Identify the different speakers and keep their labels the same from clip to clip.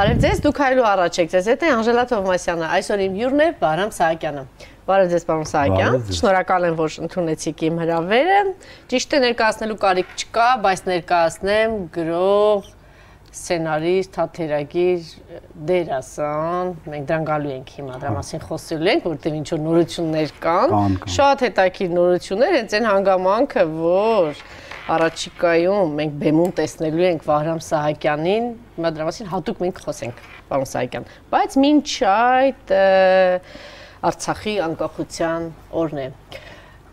Speaker 1: Բարև ձեզ, դուք հայլու առաջ եք։ Ձեզ հետ է Անժելա Թովմասյանը։ Այսօր իմ հյուրն է Բարամ Սահակյանը։ Բարև ձեզ, պարոն Սահակյան։ Շնորհակալ եմ, որ ընդունեցիք իմ հրավերը։ Ճիշտ է ներկայացնելու կարիք չկա, բայց ներկայացնեմ գրող, սցենարիստ, թատերագիր, դերասան։ Մենք դրան գալու ենք հիմա, դրա մասին խոսելու ենք, որտեղ ինչ որ նորություններ կան։ Շատ հետաքրքիր նորություններ, հենց այն հանգամանքը, որ առաջիկայում մենք բեմում տեսնելու ենք Վահրամ Սահակյանին, հիմա դրա մասին հատուկ մենք խոսենք, պարոն Սահակյան։ Բայց մինչ այդ Արցախի անկախության օրն է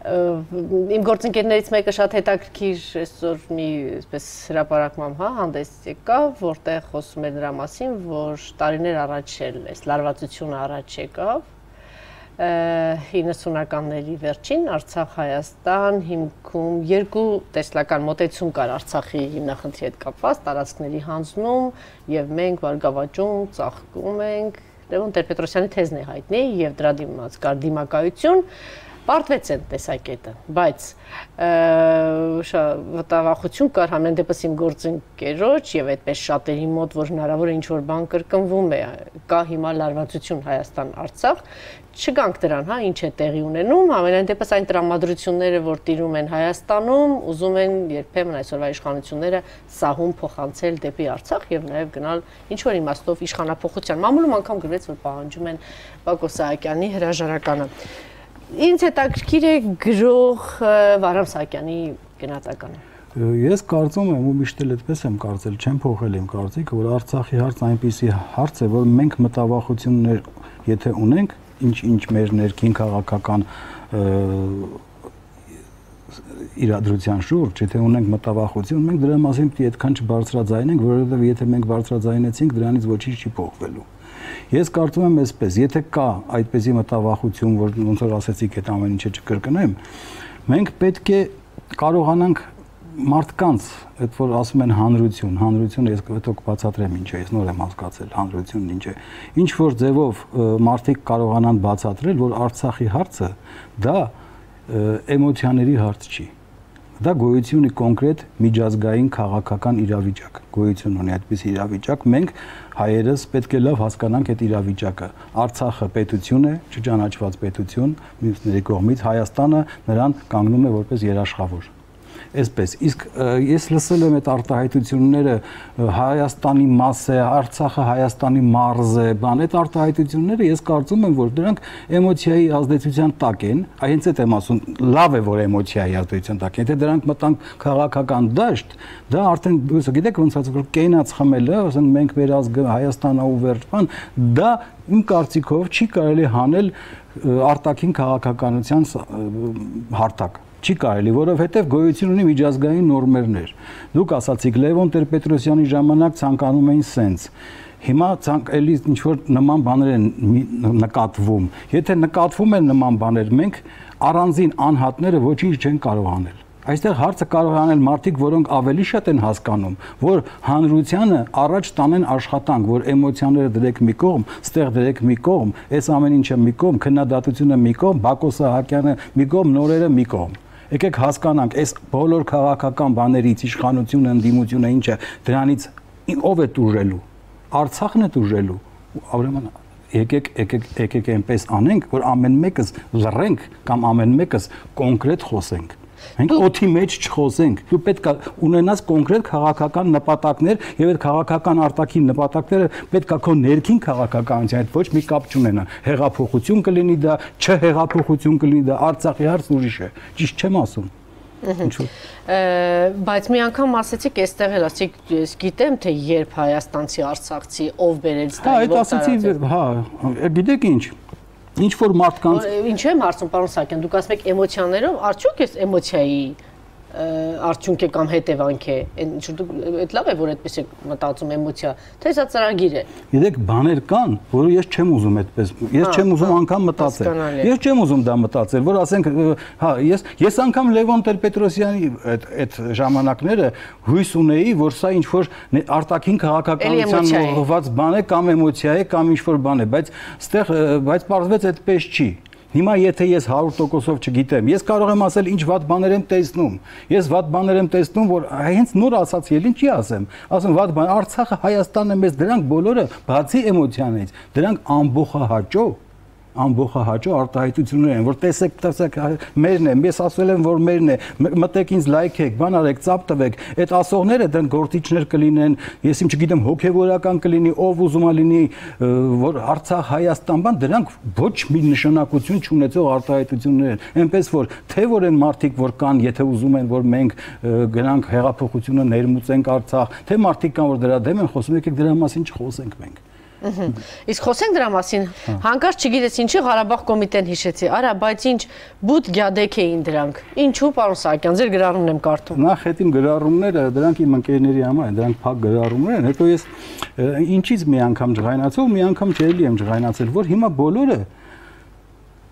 Speaker 1: իմ գործընկերներից մեկը շատ հետաքրքիր այսօր մի այսպես հրապարակմամբ հա հանդես եկավ, որտեղ խոսում էր նրա մասին, որ տարիներ առաջ էլ այս լարվածությունը առաջ եկավ 90-ականների վերջին Արցախ-Հայաստան հիմքում երկու տեսլական մոտեցում կար Արցախի հիմնախնդրի հետ կապված, տարածքների հանձնում եւ մենք վարգավաճում ծաղկում ենք Լևոն Տեր-Պետրոսյանի թեզն է հայտնի եւ դրա դիմաց կար դիմակայություն պարտվեց այն տեսակետը, բայց վտավախություն կար համեն դեպս իմ գործընկերոջ եւ այդպես շատերի մոտ, որ հնարավոր է ինչ որ բան կրկնվում է, կա հիմա լարվածություն Հայաստան-Արցախ, չգանք դրան, հա, ինչ է տեղի ունենում, ամենայն դեպս այն տրամադրությունները, որ տիրում են Հայաստանում, ուզում են երբեմն այսօրվա իշխանությունները սահուն փոխանցել դեպի Արցախ եւ նաեւ գնալ ինչ որ իմաստով իշխանապողության։ Մամուլում անգամ գրվեց, որ պահանջում են Պակո Սահակյանի հրաժարականը։ Ինձ հետաքրքիր է գրող Վարամ Սահակյանի գնահատականը։
Speaker 2: Ես կարծում եմ ու միշտ էլ այդպես եմ կարծել, չեմ փոխել իմ կարծիքը, որ Արցախի հարցը այնպիսի հարց է, որ մենք մտավախություններ եթե ունենք, ինչ-ինչ մեր ներքին քաղաքական իրադրության շուրջ, եթե ունենք մտավախություն, մենք դրա մասին պետք է այդքան չբարձրաձայնենք, որովհետև եթե մենք բարձրաձայնեցինք, դրանից ոչինչ չի փոխվելու։ Ես կարծում եմ այսպես, եթե կա այդպեսի մտավախություն, որ ոնց որ ասեցիք, այդ ամեն ինչը չկրկնեմ, մենք պետք է կարողանանք մարդկանց, այդ որ ասում են հանրություն, հանրությունը ես հետո կբացատրեմ ինչ է, ես նոր եմ հասկացել հանրությունն ինչ է։ Ինչ որ ձևով մարդիկ կարողանան բացատրել, որ Արցախի հարցը դա էմոցիաների հարց չի դա գոյություն ունի կոնկրետ միջազգային քաղաքական իրավիճակ գոյություն ունի այդպես իրավիճակ մենք հայերս պետք է լավ հասկանանք այդ իրավիճակը արցախը պետություն է չճանաչված պետություն մյուսների կողմից հայաստանը նրան կանգնում է որպես երաշխավոր այսպես իսկ ես լսել եմ այդ արտահայտությունները Հայաստանի մաս է, Արցախը Հայաստանի մարզ է, բան այդ արտահայտությունները ես կարծում եմ որ դրանք էմոցիայի ազդեցության տակ են, այնց այդ եմ ասում, լավ է որ էմոցիայի ազդեցության տակ են, եթե դրանք մտանք քաղաքական դաշտ, դա արդեն դուք գիտեք ոնց ասած որ կենաց խմելը, ասեն մենք մեր ազգը Հայաստանա ու վերջ բան, դա իմ կարծիքով չի կարելի հանել արտաքին քաղաքականության հարթակ չի կարելի, որովհետև գոյություն ունի միջազգային նորմերներ։ Դուք ասացիք Լևոն Տեր-Պետրոսյանի ժամանակ ցանկանում էին սենց հիմա ցանկ էլի ինչ որ նման բաներ են նկատվում։ Եթե նկատվում են նման բաներ, մենք առանձին անհատները ոչինչ չեն կարող անել։ Այստեղ հարցը կարող է անել մարդիկ, որոնք ավելի շատ են հասկանում, որ հանրությանը առաջ տանեն աշխատանք, որ էմոցիաները դրեք մի կողմ, ստեղ դրեք մի կողմ, այս ամեն ինչը մի կողմ, քննադատությունը մի կողմ, Բակո Սահակյանը մի կողմ, նորերը մի կողմ եկեք հասկանանք այս բոլոր քաղաքական բաներից իշխանությունը, ընդդիմությունը ինչը դրանից ով է դուրժելու Արցախն է դուրժելու ուրեմն եկեք եկեք եկեք այնպես անենք որ ամեն մեկս լռենք կամ ամեն մեկս կոնկրետ խոսենք Մենք օթի մեջ չխոսենք։ Դու պետք է ունենաս կոնկրետ քաղաքական նպատակներ եւ այդ քաղաքական արտաքին նպատակները պետք է քո ներքին քաղաքականության հետ ոչ մի կապ չունենա։ Հեղափոխություն կլինի դա, չհեղափոխություն կլինի դա, Արցախի հարցն ուրիշ է։ Ճիշտ չեմ ասում։
Speaker 1: Ինչու։ Բայց մի անգամ ասեցիք, այստեղ էլ ասեցիք, ես գիտեմ թե երբ հայաստանցի արցախցի ով բերեց
Speaker 2: դա։ Հա, այդ ասեցի, հա, գիտեք ինչ, ինչ որ մարդկանց
Speaker 1: Ինչու եմ հարցում պարոն Սակյան, դուք ասում եք էմոցիաներով, արդյոք էս էմոցիայի արդյունք է կամ հետևանք է այդ լավ է որ այդպես է մտածում էմոցիա թե սա ծրագիր է
Speaker 2: գիտեք բաներ կան որը ես չեմ ուզում այդպես ես չեմ ուզում անգամ մտածել ես չեմ ուզում դա մտածել որ ասենք հա ես ես անգամ Լևոն Տեր-Պետրոսյանի այդ այդ ժամանակները հույս ունեի որ սա ինչ որ արտաքին քաղաքականության ուղղված բան է կամ էմոցիա է կամ ինչ որ բան է բայց ստեղ բայց պարզվեց այդպես չի Հիմա եթե ես 100%-ով չգիտեմ, ես կարող եմ ասել ինչ վատ բաներ եմ տեսնում։ Ես վատ բաներ եմ տեսնում, որ հենց նոր ասած ելին չի ասեմ։ Ասում վատ բան, Արցախը, Հայաստանը մեզ դրանք բոլորը բացի էմոցիաներից, դրանք ամբողջահաճո ամբողջահաճո արտահայտություններ են, որ տեսեք, տեսեք, մերն է, ես ասել եմ, որ մերն է, մտեք ինձ լայքեք, բան արեք, ծապ տվեք, այդ ասողները դրանք գործիչներ կլինեն, ես իմ չգիտեմ, հոգևորական կլինի, ով ուզում է լինի, որ Արցախ, Հայաստան, բան, դրանք ոչ մի նշանակություն չունեցող արտահայտություններ են, այնպես որ թե որ են մարդիկ, որ կան, եթե ուզում են, որ մենք գնանք հեղափոխությունը ներմուծենք Արցախ, թե մարդիկ կան, որ դրա դեմ են խոսում, եկեք դրա մասին չխոսենք մենք։
Speaker 1: Իսկ խոսենք դրա մասին։ հա։ Հանկարծ չգիտես ինչի Ղարաբաղ կոմիտեն հիշեցի։ Արա, բայց ինչ բուտ գյադեկ էին դրանք։ Ինչու, պարոն Սահակյան, ձեր գրառումն եմ կարդում։
Speaker 2: Նախ հետ իմ գրառումները, դրանք իմ ընկերների համար են, դրանք փակ գրառումներ են։ Հետո ես ինչից մի անգամ ջղայնացող, մի անգամ չելի եմ ջղայնացել, որ հիմա բոլորը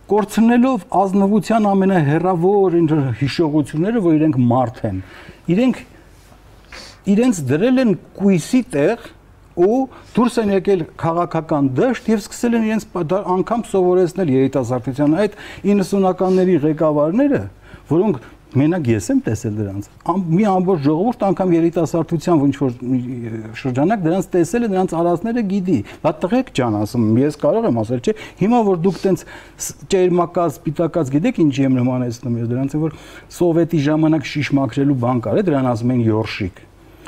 Speaker 2: կորցնելով ազնվության ամենահեռավոր հիշողությունները, որ իրենք մարդ են, իրենք իրենց դրել են կույսի տեղ ու դուրս են եկել քաղաքական դաշտ եւ սկսել են իրենց անգամ սովորեցնել երիտասարդության այդ 90-ականների ղեկավարները, որոնք մենակ ես եմ տեսել դրանց։ Մի ամբողջ ժողովուրդ անգամ երիտասարդության ոչ որ շրջանակ դրանց տեսել է, դրանց արածները գիտի։ Բա տղեկ ջան, ասում ես կարող եմ ասել, չէ, հիմա որ դուք տենց ճերմակած, սպիտակած գիտեք ինչի եմ նմանեցնում ես դրանց, որ սովետի ժամանակ շիշ մաքրելու բան կար, դրան ասում են յորշիկ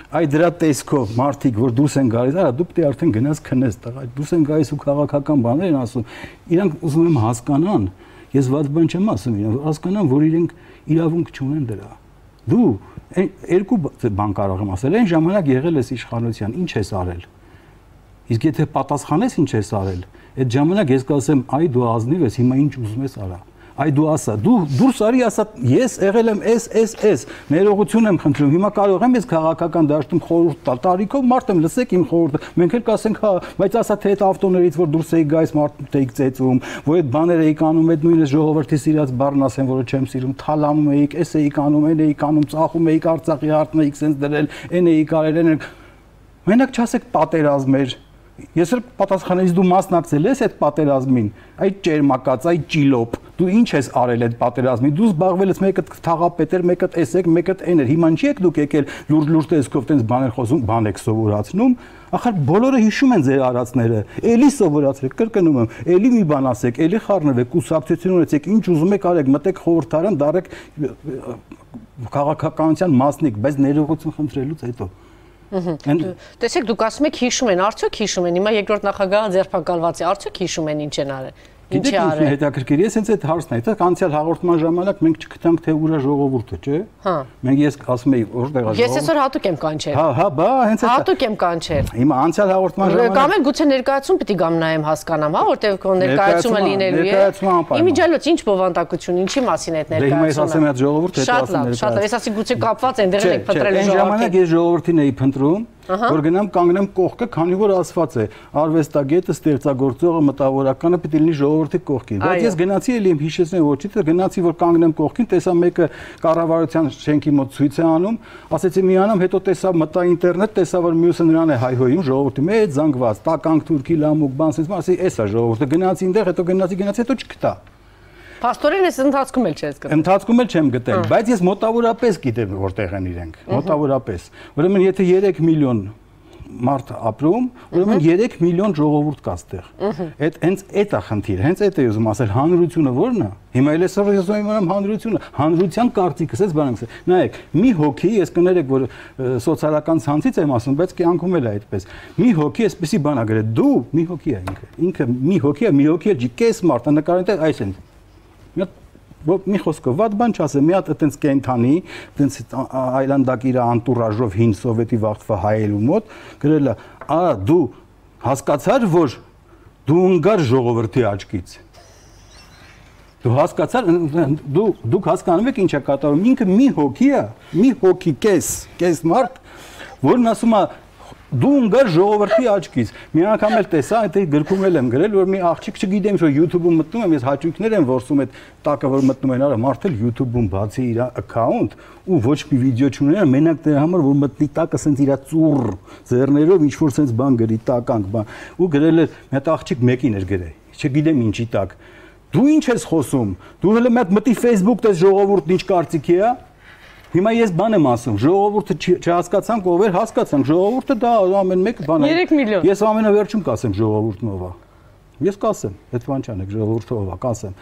Speaker 2: այ դրա տեսքով մարդիկ որ դուրս են գալիս, արա դու պետք է արդեն գնաս քնես տղա, դուրս են գալիս ու քաղաքական բաներ են ասում։ Իրանք ուզում եմ հասկանան, ես ված բան չեմ ասում իրենք, հասկանան, որ իրենք իրավունք չունեն դրա։ Դու երկու բան կարող եմ ասել, այն ժամանակ եղել ես իշխանության, ինչ ես արել։ Իսկ եթե պատասխանես ինչ ես արել, այդ ժամանակ ես կասեմ, այ դու ազնիվ ես, հիմա ինչ ուզում ես արա այ դու ասա դու դուրս արի ասա ես եղել եմ էս էս էս ներողություն եմ խնդրում հիմա կարող եմ ես քաղաքական դաշտում խորհուրդ տալ տարիքով մարդ եմ լսեք իմ խորհուրդը մենք էլ կասենք հա բայց ասա թե այդ ավտոներից որ դուրս էի գայս մարդ էիք ծեծում որ այդ բաները էիք անում այդ նույնը ժողովրդի սիրած բառն ասեն որը չեմ սիրում թալանում էիք էս էիք անում այն էիք անում ծախում էիք արցախի հարտն էիք սենց դրել այն էիք արել այն մենակ չասեք պատերազմեր Ես էլ պատասխանեցի դու մասնակցել ես այդ պատերազմին, այդ ճերմակած, այդ ճիլոպ։ Դու ինչ ես արել այդ պատերազմին։ Դու զբաղվել ես մեկը թաղապետեր, մեկը տեսեք, մեկը էներ։ Հիմա ինչի եք դուք եկել լուրջ-լուրջ տեսքով տենց բաներ խոսում, բան եք սովորացնում։ Ախր բոլորը հիշում են ձեր արածները։ Էլի սովորացրեք, կրկնում եմ, էլի մի բան ասեք, էլի խառնվեք, կուսակցություն ունեցեք, ինչ ուզում եք արեք, մտեք խորհրդարան, դարեք քաղաքականության մասնիկ, բայց ներողություն խնդրելուց հետո
Speaker 1: Տեսեք, դուք ասում եք հիշում են, արդյոք հիշում են։ Հիմա երկրորդ նախագահը ձերբակալված է, արդյոք հիշում են ինչ են արել։
Speaker 2: Ինչի արել։ Հետաքրքիր, ես հենց այդ հարցն է, դա անցյալ հաղորդման ժամանակ մենք չգտանք թե ուրա ժողովուրդը, չէ՞։ Հա։ Մենք ես ասում էի, որտեղ է
Speaker 1: ժողովուրդը։ Ես այսօր հատուկ եմ կանչել։
Speaker 2: Հա, հա, բա, հենց այդ։
Speaker 1: Հատուկ եմ կանչել։
Speaker 2: Հիմա անցյալ հաղորդման ժամանակ
Speaker 1: Կամ էլ գուցե ներկայացում պիտի գամ նայեմ հասկանամ, հա, որտեղ քո ներկայացումը լինելու է։ Իմիջիալոց ինչ բովանդակություն, ինչի մասին է այդ
Speaker 2: ներկայացումը։ Դե հիմա ես ասեմ այդ ժողովուրդը հետո
Speaker 1: ասեմ ներկայացում։ Շատ լավ, շատ լավ, ես ասի գուցե կապված են դերել եք փնտրել ժողովրդին։
Speaker 2: Այն ժամանակ ես ժողովրդին էի փնտրում որ գնամ կանգնեմ կողքը, քանի որ ասված է արվեստագետը, ստեղծագործողը, մտավորականը է լինի ժողովրդի կողքին։ Բայց ես գնացի էլի իմ հիշեցնեմ ոչի, թե գնացի որ կանգնեմ կողքին, տեսա մեկը կառավարության շենքի մոտ ցույց է անում, ասեցի մի անամ, հետո տեսա մտա ինտերնետ, տեսա որ մյուսը նրան է հայհոյում ժողովրդի մեջ զանգված, տականք թուրքի լամուկ, բան, ասես, ասի, էսա ժողովուրդը գնացի այնտեղ, հետո գնացի, գնացի, հետո չգտա։
Speaker 1: Պաստորեն ես ընթացքում էլ չես գտել։
Speaker 2: Ընթացքում էլ չեմ գտել, բայց ես մոտավորապես գիտեմ որտեղ են իրենք, մոտավորապես։ Ուրեմն եթե 3 միլիոն մարդ ապրում, ուրեմն 3 միլիոն ժողովուրդ կա այդտեղ։ Այդ հենց այդ է խնդիրը, հենց այդ է ուզում ասել հանրությունը ո՞րն է։ Հիմա էլ էսօր ես ուզում եմ հանրությունը, հանրության կարծիքս էս բանանք։ Նայեք, մի հոգի, ես կներեք, որ սոցիալական ցանցից եմ ասում, բայց կյանքում էլ է այդպես։ Մի հոգի էսպեսի բան ա գրել, դու մի հոգի է ինքը։ Ինքը մի հոգի է, մի հոգի է, կես մարդ, նկարին դե այս են։ մի խոսքով ված բան չասեմ, մի հատ այտենց կենթանի, այտենց այլանդակիր անտուրաժով հին սովետի վաղտվա հայելու մոտ գրել է, «Ա դու հասկացար, որ դու ընկար ժողովրդի աչքից»։ Դու հասկացար, դու դուք հասկանում եք ինչ է կատարում։ Ինքը մի հոգի է, մի հոգի կես, կես մարդ, որն ասում է դու ընկար ժողովրդի աչքից։ Մի անգամ էլ տեսա, այդ գրքում էլ եմ գրել, որ մի աղջիկ չգիտեմ, որ YouTube-ում մտնում եմ, ես հաճույքներ եմ որսում այդ տակը, որ մտնում են, արա մարդել YouTube-ում բացի իր account ու ոչ մի վիդեո չուներ, մենակ դրա համար որ մտնի տակը սենց իր ծուռ ձեռներով ինչ որ սենց բան գրի տականք, բան։ Ու գրել էր մի հատ աղջիկ մեկին էր գրել։ Չգիտեմ ինչի տակ Դու ինչ ես խոսում։ Դու մեկ մտի Facebook տես ժողովուրդն ինչ կարծիքի է։ Հիմա ես բան եմ ասում, ժողովուրդը չհասկացանք ով էր, հասկացանք, ժողովուրդը դա ամեն մեկը բան
Speaker 1: է։ 3 միլիոն։
Speaker 2: Ես ամենավերջում կասեմ ժողովուրդն ով է։ Ես կասեմ, այդ բան չանեք, ժողովուրդը ով է, կասեմ։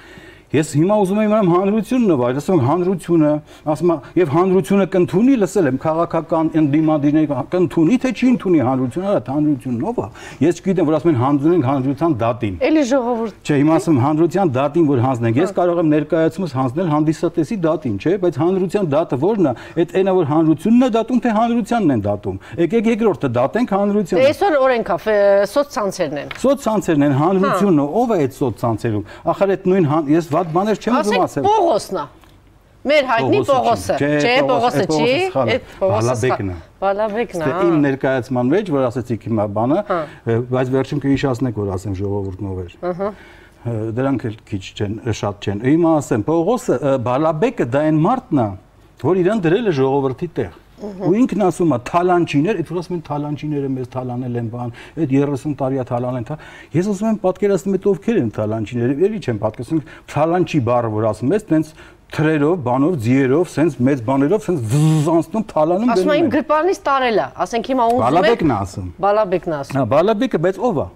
Speaker 2: Ես հիմա ուզում եմ իմանալ հանրությունն ով է, ասում հանրությունը, ասում եւ հանրությունը կընդունի, լսել եմ քաղաքական ընդդիմադիրների կընդունի թե չի ընդունի հանրությունը, հա հանրությունն ով է։ Ես չգիտեմ, որ ասում են հանձնենք հանրության դատին։
Speaker 1: Էլի ժողովուրդ։
Speaker 2: Չէ, հիմա ասում հանրության դատին որ հանձնենք։ Ես կարող եմ ներկայացումս հանձնել հանդիսատեսի դատին, չէ, բայց հանրության դատը ո՞րն է։ Այդ այնա որ հանրությունն է դատում, թե հանրությանն են դատում։ Եկեք երկրորդը դատենք հանրությանը։
Speaker 1: Այսօր օրենքա սոցցանցերն են։
Speaker 2: Սոցցանցերն են, հանրությունը ով է այդ սոցցանցերում։ Ախր այդ նույն ես վատ բաներ չեմ ուզում ասել։
Speaker 1: Պողոսն է։ Մեր հայտնի Պողոսը, չէ, Պողոսը չի, այդ Պողոսը։ Բալաբեկն է։
Speaker 2: Իմ ներկայացման մեջ, որ ասացիք հիմա բանը, հա։ բայց վերջում կհիշացնեք, որ ասեմ ժողովուրդն ով էր։ Ահա դրանք էլ քիչ չեն, շատ չեն։ Հիմա ասեմ, Պողոսը, Բալաբեկը դա այն մարդն է, որ իրան դրել է ժողովրդի տեղ ու ինքն ասում է թալանչիներ, այդ որ ասում են թալանչիները մեզ թալանել են բան, այդ 30 տարիա թալան են, ես ասում եմ պատկերացնում եք ովքեր են թալանչիները, ելի չեմ պատկերացնում, թալանչի բառը որ ասում ես, տենց թրերով, բանով, ձիերով, սենց մեծ բաներով, սենց վզզանցնում, թալանում
Speaker 1: դնում Ասում եմ գրպանից տարել է, ասենք հիմա ուզում
Speaker 2: եք Բալաբեկն է ասում։
Speaker 1: Բալաբեկն է ասում։
Speaker 2: Հա, Բալաբեկը բայց ով է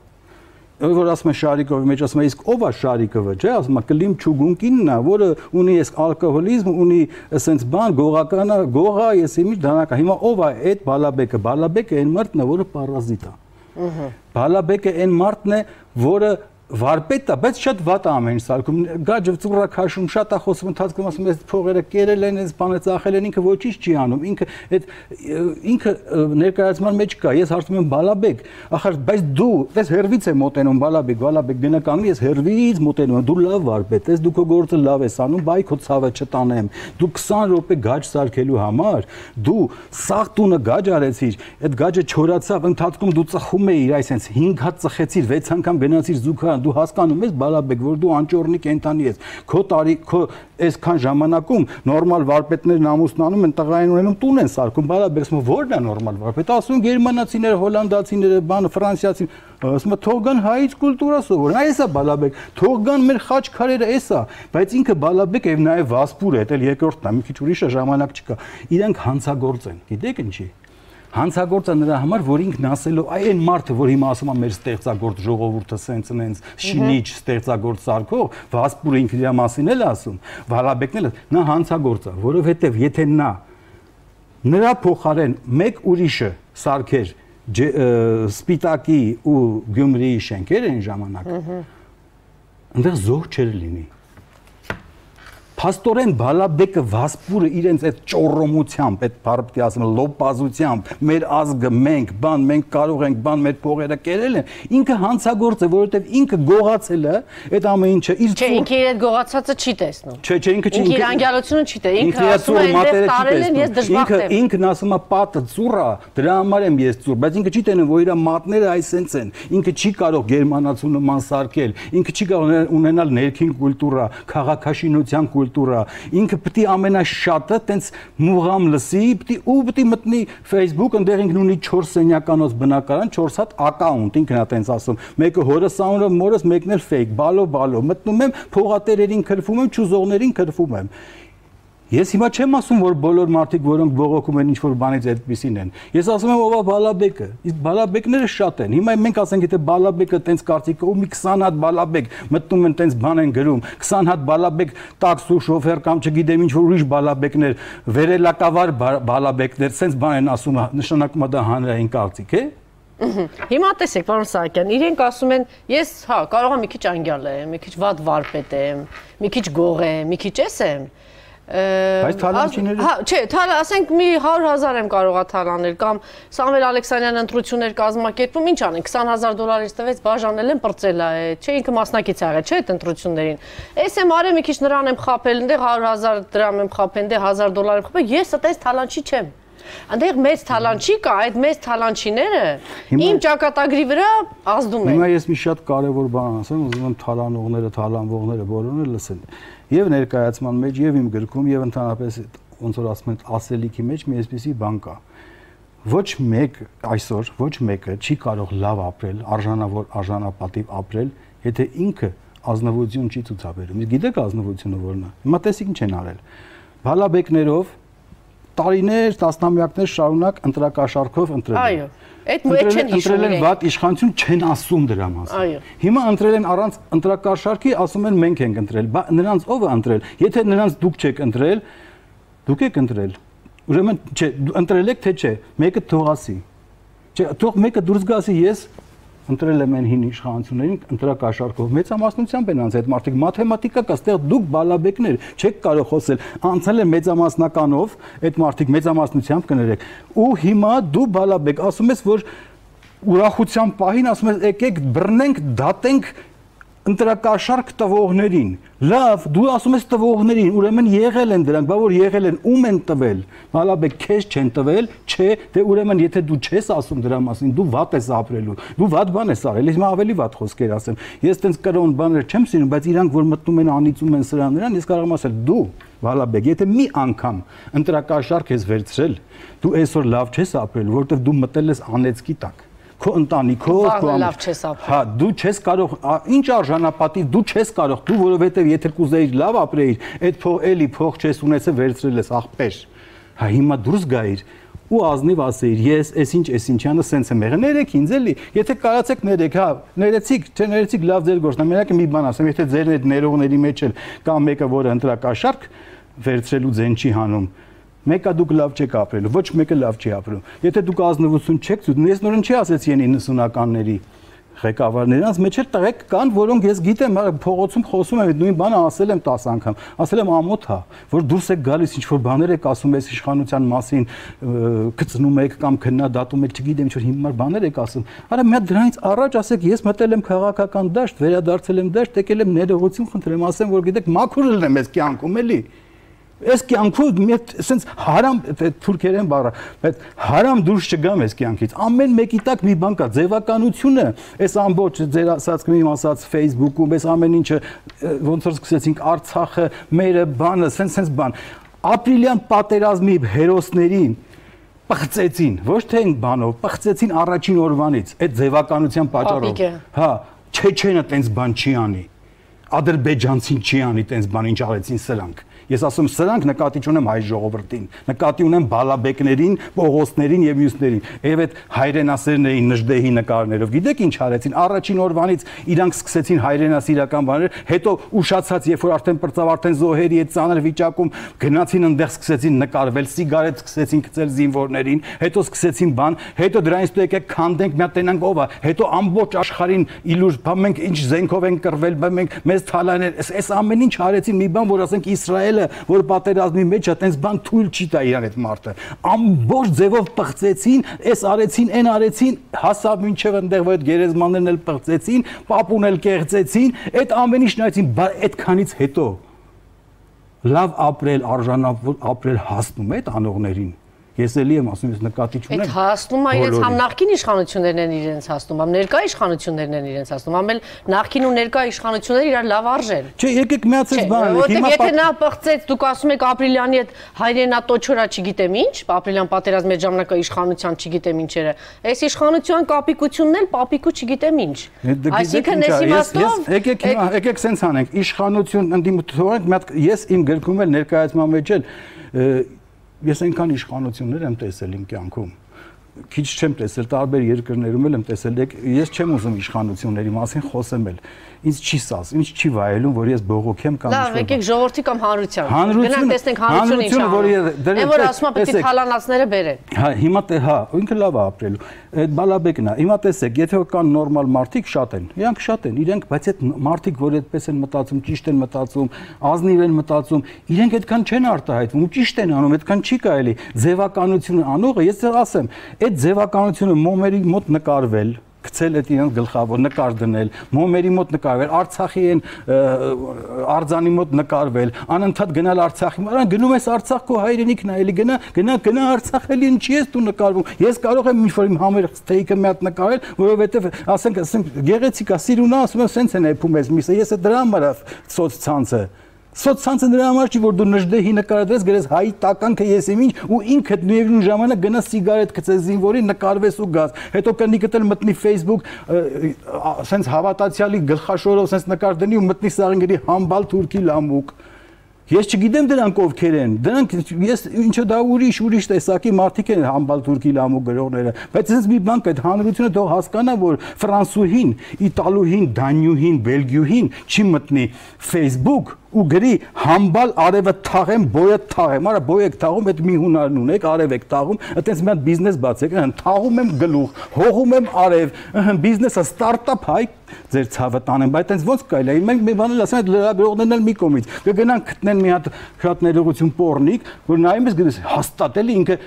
Speaker 2: որ ասում է Շարիկովի մեջ ասում է իսկ ով է Շարիկովը, չէ, ասում է Կլիմ Չուգունկինն է, որը ունի այս ալկոհոլիզմ, ունի ասենց բան, գողականը, գողա, ես իմի դանակա։ Հիմա ով է այդ Բալաբեկը։ Բալաբեկը այն մարդն է, որը պարազիտ է։ Ահա։ Բալաբեկը այն մարդն է, որը վարպետ է, բայց շատ վատ է ամեն ինչ սարքում։ Գաջը ծուռա քաշում, շատ է խոսում, ընթացքում ասում ես փողերը կերել են, այս բանը ծախել են, ինքը ոչինչ չի անում։ Ինքը այդ ինքը ներկայացման մեջ կա։ Ես հարցնում եմ Բալաբեկ, ախր բայց դու, ես հերվից եմ մոտենում Բալաբեկ, Բալաբեկ գնականում ես հերվից մոտենում եմ, դու լավ վարպետ ես, դու քո գործը լավ ես անում, բայ քո ցավը չտանեմ։ Դու 20 րոպե գաջ սարքելու համար, դու սաղ տունը գաջ արեցիր, այդ գաջը չորացավ, ընթացքում դու ծխում էիր, այսենց 5 հատ ծխեցիր, 6 անգամ գնացիր զուգա դու հասկանում ես Բալաբեկ, որ դու անճորնի կենտանի ես։ Քո տարի քո այսքան ժամանակում նորմալ վարպետներն ամուսնանում են, տղային ունենում, տուն են սարքում։ Բալաբեկ ասում ո՞րն է նորմալ վարպետ։ Ասում գերմանացիները, հոլանդացիները, բանը ֆրանսիացին ասում է թող գան հայից կուլտուրա սովորեն։ Այս է Բալաբեկ։ Թող գան մեր խաչքարերը էս է, բայց ինքը Բալաբեկ եւ նաեւ Վասպուր է, դա երկրորդն է, մի քիչ ուրիշը ժամանակ չկա։ Իրանք հանցագործ են։ Գիտեք ինչի՞ հանցագործը նրա համար, որ ինքն ասելով, այ այն մարդը, որ հիմա ասում է մեր ստեղծագործ ժողովուրդը սենց նենց շինիչ ստեղծագործ սարքող, Վասպուրը ինքը իր մասին էլ ասում, Վալաբեկն էլ նա հանցագործ է, որովհետև եթե նա նրա փոխարեն մեկ ուրիշը սարքեր սպիտակի ու գյումրիի շենքեր են ժամանակ, այնտեղ զոհ չեր լինի Փաստորեն Բալաբեկը Վասպուրը իրենց այդ ճոռոմությամբ, այդ բարբտի ասում լոպազությամբ, մեր ազգը մենք, բան մենք կարող ենք, բան մեր փողերը կերել են, ինքը հանցագործ է, որովհետև ինքը գողացել է այդ ամեն ինչը իր
Speaker 1: Չէ, ինքը իր այդ գողացածը չի տեսնում։
Speaker 2: Չէ, չէ, ինքը չի։
Speaker 1: Ինքը իր անգալությունը չի տե, ինքը ասում է այնտեղ տարել են, ես դժբախտ
Speaker 2: եմ։ Ինքը ինքն ասում է պատը ծուռա, դրա համար եմ ես ծուռ, բայց ինքը չի տենում, որ իր մատները այսենց են։ Ինքը չի կարող գերմանացու նման սարքել, ինքը չի կարող ունենալ ներքին կուլտուրա, քաղաքաշինության կուլտուրա կուլտուրա, ինքը է ամենաշատը տենց մուղամ լսի, է ու է մտնի Facebook, այնտեղ ինքն ունի 4 սենյականոց բնակարան, 4 հատ account, ինքն է տենց ասում։ Մեկը հորս անունը, մորս մեկն էլ fake, բալո բալո։ Մտնում եմ, փողատերերին քրվում եմ, ճուզողներին քրվում եմ։ Ես հիմա չեմ ասում, որ բոլոր մարդիկ, որոնք բողոքում են ինչ-որ բանից այդպեսին են։ Ես ասում եմ, ով է Բալաբեկը։ Իսկ Բալաբեկները շատ են։ Հիմա մենք ասենք, եթե Բալաբեկը տենց կարծիքը ու մի 20 հատ Բալաբեկ մտնում են տենց բան են գրում, 20 հատ Բալաբեկ տաքսու շոֆեր կամ չգիտեմ ինչ որ ուրիշ Բալաբեկներ, վերելակավար Բալաբեկներ, սենց բան են ասում, նշանակում է դա հանրային կարծիք է։
Speaker 1: Հիմա տեսեք, պարոն Սահակյան, իրենք ասում են, ես հա, կարող եմ մի քիչ անգյալ եմ, մի քիչ վատ վարպետ եմ, մի քիչ գող եմ, մի քիչ էս եմ,
Speaker 2: Բայց թալանչիները
Speaker 1: Հա, չէ, թալ, ասենք մի 100.000 եմ կարողա թալանել կամ Սամվել Ալեքսանյանը ընտրություններ կազմակերպում, ինչ անեն, 20000 դոլարից տվեց, բաժանել են, պրծել է, չէ, ինքը մասնակից ա եղել, չէ, այդ ընտրություններին։ Էս եմ արել մի քիչ նրան եմ խապել, այնտեղ 100.000 դրամ եմ խապել, այնտեղ 1000 դոլար եմ խապել, ես այդպես թալանչի չեմ։ Այնտեղ մեծ թալանչի կա, այդ մեծ թալանչիները իմ ճակատագրի վրա ազդում են։
Speaker 2: Հիմա ես մի շատ կարևոր բան ասեմ, ուզում եմ թալանողները, թալանվողները բոլորը լսեն եւ ներկայացման մեջ եւ իմ գրքում եւ ընդհանրապես ոնց որ ասում են ասելիքի մեջ մի այսպեսի բան կա ոչ մեկ այսօր ոչ մեկը չի կարող լավ ապրել, արժանավոր արժանապատիվ ապրել, եթե ինքը ազնվություն չի ցուցաբերում։ Իսկ գիտեք ազնվությունը որն է։ Հիմա տեսիք ինչ են արել։ Բալաբեկներով տարիներ, տասնամյակներ շարունակ ընտրակաշարքով ընտրել։
Speaker 1: Այո։ Այդ մոտ չեն հիշում։
Speaker 2: Ընտրել են վատ իշխանություն չեն ասում դրա մասին։
Speaker 1: Այո։
Speaker 2: Հիմա ընտրել են առանց ընտրակաշարքի, ասում են մենք ենք ընտրել։ Բա նրանց ով է ընտրել։ Եթե նրանց դուք չեք ընտրել, դուք եք ընտրել։ Ուրեմն չէ, ընտրել եք թե չէ, մեկը թողասի։ Չէ, թող մեկը դուրս գասի, ես ընտրել այն հին իշխանություններին ընտրակաշարքով մեծամասնությամբ են անց այդ մարդիկ մաթեմատիկա կա ստեղ դուք բալաբեկներ չեք կարող խոսել անցել են մեծամասնականով այդ մարդիկ մեծամասնությամբ կներեք ու հիմա դու բալաբեկ ասում ես որ ուրախության պահին ասում ես եկեք բռնենք դատենք ընտրակաշարք տվողներին։ Լավ, դու ասում ես տվողներին, ուրեմն եղել են դրանք, բա որ եղել են, ում են տվել։ Մալաբե քեզ չեն տվել, չէ, դե ուրեմն եթե դու չես ասում դրա մասին, դու վատ ես ապրելու։ Դու վատ բան ես արել, հիմա ավելի վատ խոսքեր ասեմ։ Ես տենց կրոն բաներ չեմ սիրում, բայց իրանք որ մտնում են անիծում են սրան նրան, ես կարող եմ ասել դու Վալաբեկ, եթե մի անգամ ընտրակաշարք ես վերցրել, դու այսօր լավ չես ապրել, որովհետև դու մտել ես անեցքի տակ քո ընտանիքով,
Speaker 1: քո լավ չես ապրել։
Speaker 2: Հա, դու չես կարող, ինչ արժանապատիվ, դու չես կարող, դու որովհետև եթե կուզեիր լավ ապրեիր, այդ փող էլի փող չես ունեցել, վերցրել ես աղբեր։ Հա, հիմա դուրս գայիր ու ազնիվ ասեիր, ես էս ինչ էս ինչանը սենց եմ եղել, ներեք ինձ էլի, եթե կարացեք ներեք, հա, ներեցիք, չէ, ներեցիք լավ ձեր գործն է, մենակ մի բան ասեմ, եթե ձեր այդ ներողների մեջ էլ կա մեկը, որը ընտրակաշարք վերցրելու ձեն չի հանում, Մեկը դուք լավ չեք ապրելու, ոչ մեկը լավ չի ապրում։ Եթե դուք ազնվություն չեք ցույց, ես նորեն չի ասեցի այն 90-ականների ղեկավարներինց մեջ էլ տղեկ կան, որոնք ես գիտեմ, փողոցում խոսում եմ, նույն բանը ասել եմ 10 անգամ։ Ասել եմ ամոթ հա, որ դուրս եք գալիս, ինչ որ բաներ եք ասում ես իշխանության մասին, գծնում եք կամ քննադատում եք, չգիտեմ, ինչ որ հիմար բաներ եք ասում։ Արա մի հատ դրանից առաջ ասեք, ես մտել եմ քաղաքական դաշտ, վերադարձել եմ դաշտ, եկել եմ ներողություն խնդրեմ, ասեմ, որ գիտեք, մաքուր եմ ես կյանքում էլի։ Այս կյանքում մի sense հարամ թուրքերեն բառը, բայց հարամ դուրս չգամ այս կյանքից։ Ամեն մեկի տակ մի բան կա, ձևականությունը, այս ամբողջ ձեր ասած կմիմ ասած Facebook-ում, այս ամեն ինչը ոնց որ սկսեցինք Արցախը, մերը բանը, sense sense բան։ Ապրիլյան պատերազմի հերոսներին պղծեցին, ոչ թե այն բանով, պղծեցին առաջին օրվանից, այդ ձևականության պատճառով։ Հա, չեչենը տենց բան չի անի։ Ադրբեջանցին չի անի տենց բան, ինչ արեցին սրանք Ես ասում սրանք նկատի ունեմ հայ ժողովրդին, նկատի ունեմ բալաբեկներին, Պողոսներին եւ մյուսներին։ Եվ այդ հայրենասերներին նժդեհի նկարներով։ Գիտեք ինչ արեցին։ Առաջին օրվանից իրանք սկսեցին հայրենասիրական բաներ, հետո ուշացած, երբ որ արդեն պրծավ, արդեն զոհերի այդ ծանր վիճակում գնացին այնտեղ սկսեցին նկարվել, սիգարետ սկսեցին գցել զինվորներին, հետո սկսեցին բան, հետո դրանից դու եկեք քանդենք, մի հատ տենանք ով է, հետո ամբողջ աշխարհին իլուր, բա մենք ինչ զենքով են կռվել, բա մենք մեզ թալաներ, այս ամեն ինչ արեցին մի բան, որ ասենք Իսրայել Իսրայելը, որ պատերազմի մեջ է, տենց բան թույլ չի տա իրան այդ մարդը։ Ամբողջ ձևով պղծեցին, այս արեցին, այն արեցին, հասավ մինչև այնտեղ որ այդ գերեզմաններն էլ պղծեցին, պապուն էլ կեղծեցին, այդ ամեն ինչ նայեցին, բայց այդքանից հետո լավ ապրել, արժանավոր ապրել հասնում է այդ անողներին Ես էլի եմ ասում, ես նկատի չունեմ։
Speaker 1: Այդ հասնում է իրենց համ նախկին իշխանություններն են իրենց հասնում, համ ներկա իշխանություններն են իրենց հասնում, համ էլ նախկին ու ներկա իշխանությունները իրար լավ արժեն։
Speaker 2: Չէ, եկեք միացած բանը։
Speaker 1: Հիմա եթե նա բղծեց, դուք ասում եք ապրիլյանի այդ հայրենատոչորա չգիտեմ ինչ, ապրիլյան պատերազմի ժամանակ իշխանության չգիտեմ ինչերը։ Այս իշխանության կապիկությունն էլ պապիկու չգիտեմ ինչ։
Speaker 2: Այսինքն ես իմաստով եկեք հիմա եկեք սենց անենք, իշխանություն ընդդիմ թողենք ես իմ գրքում էլ ներկայացման մեջ էլ ես այնքան իշխանություններ եմ տեսել իմ կյանքում քիչ չեմ տեսել տարբեր երկրներում եմ տեսել ես չեմ ուզում իշխանությունների մասին խոսեմ էլ ինձ չի սաս, ինձ չի վայելում, որ ես բողոքեմ կամ
Speaker 1: Լավ, եկեք ժողովրդի կամ հանրության։
Speaker 2: Գնանք
Speaker 1: տեսնենք հանրությունը ինչ
Speaker 2: որ
Speaker 1: Այն որ ասում է պետք է թալանացները բերեն։
Speaker 2: Հա, հիմա թե հա, ինքը լավ է ապրելու։ Այդ բալաբեկն է։ Հիմա տեսեք, եթե կան նորմալ մարդիկ շատ են, իրանք շատ են, իրենք, բայց այդ մարդիկ, որ այդպես են մտածում, ճիշտ են մտածում, ազնիվ են մտածում, իրենք այդքան չեն արտահայտվում, ու ճիշտ են անում, այդքան չի կարելի։ Ձևականությունը անողը, ես ասեմ, այդ ձևականությունը մոմերի մոտ նկարվել, գցել այդ իրենց գլխավոր նկար դնել, մոմերի մոտ նկարվել, Արցախի են արձանի մոտ նկարվել, անընդհատ գնալ Արցախի, արան գնում ես Արցախ քո հայրենիքն է, էլի գնա, գնա, գնա Արցախ, էլի ինչի ես դու նկարվում։ Ես կարող եմ ինչ-որ իմ համեր ստեյքը մի հատ նկարել, որովհետև ասենք, ասենք գեղեցիկ է, սիրունա, ասում եմ, սենց են եփում ես ես դրա համար է սոցցանցը Սոցցանցը նրա համար չի, որ դու նժդեհի նկարադրես, գրես հայ տականքը ես եմ ինչ ու ինքդ նույնիսկ ժամանակ գնաս սիգարետ գցես զինվորի նկարվես ու գաս։ Հետո կնի գտել մտնի Facebook, սենց հավատացյալի գլխաշորով սենց նկար դնի ու մտնի սաղին գրի համբալ թուրքի լամուկ։ Ես չգիտեմ դրանք ովքեր են։ Դրանք ես ինչո դա ուրիշ ուրիշ տեսակի մարդիկ են համբալ թուրքի լամու գրողները, բայց ես մի բան կա, այդ հանրությունը թող հասկանա, որ ֆրանսուհին, իտալուհին, դանյուհին, բելգիուհին չի մտնի Facebook ու գրի համբալ արևը թաղեմ, բոյը թաղեմ։ Արա բոյ եք թաղում, այդ մի հունարն ունեք, արև եք թաղում, այտենց մի հատ բիզնես բացեք, հն թաղում եմ գլուխ, հողում եմ արև, հն բիզնեսը ստարտափ հայ ձեր ցավը տանեմ, բայց այտենց ոնց կարելի է։ Մենք մի բան էլ ասենք, լրագրողներն էլ մի կողմից կգնան գտնեն մի հատ շատ ներողություն պորնիկ, որ նայում ես գնես հաստատելի ինքը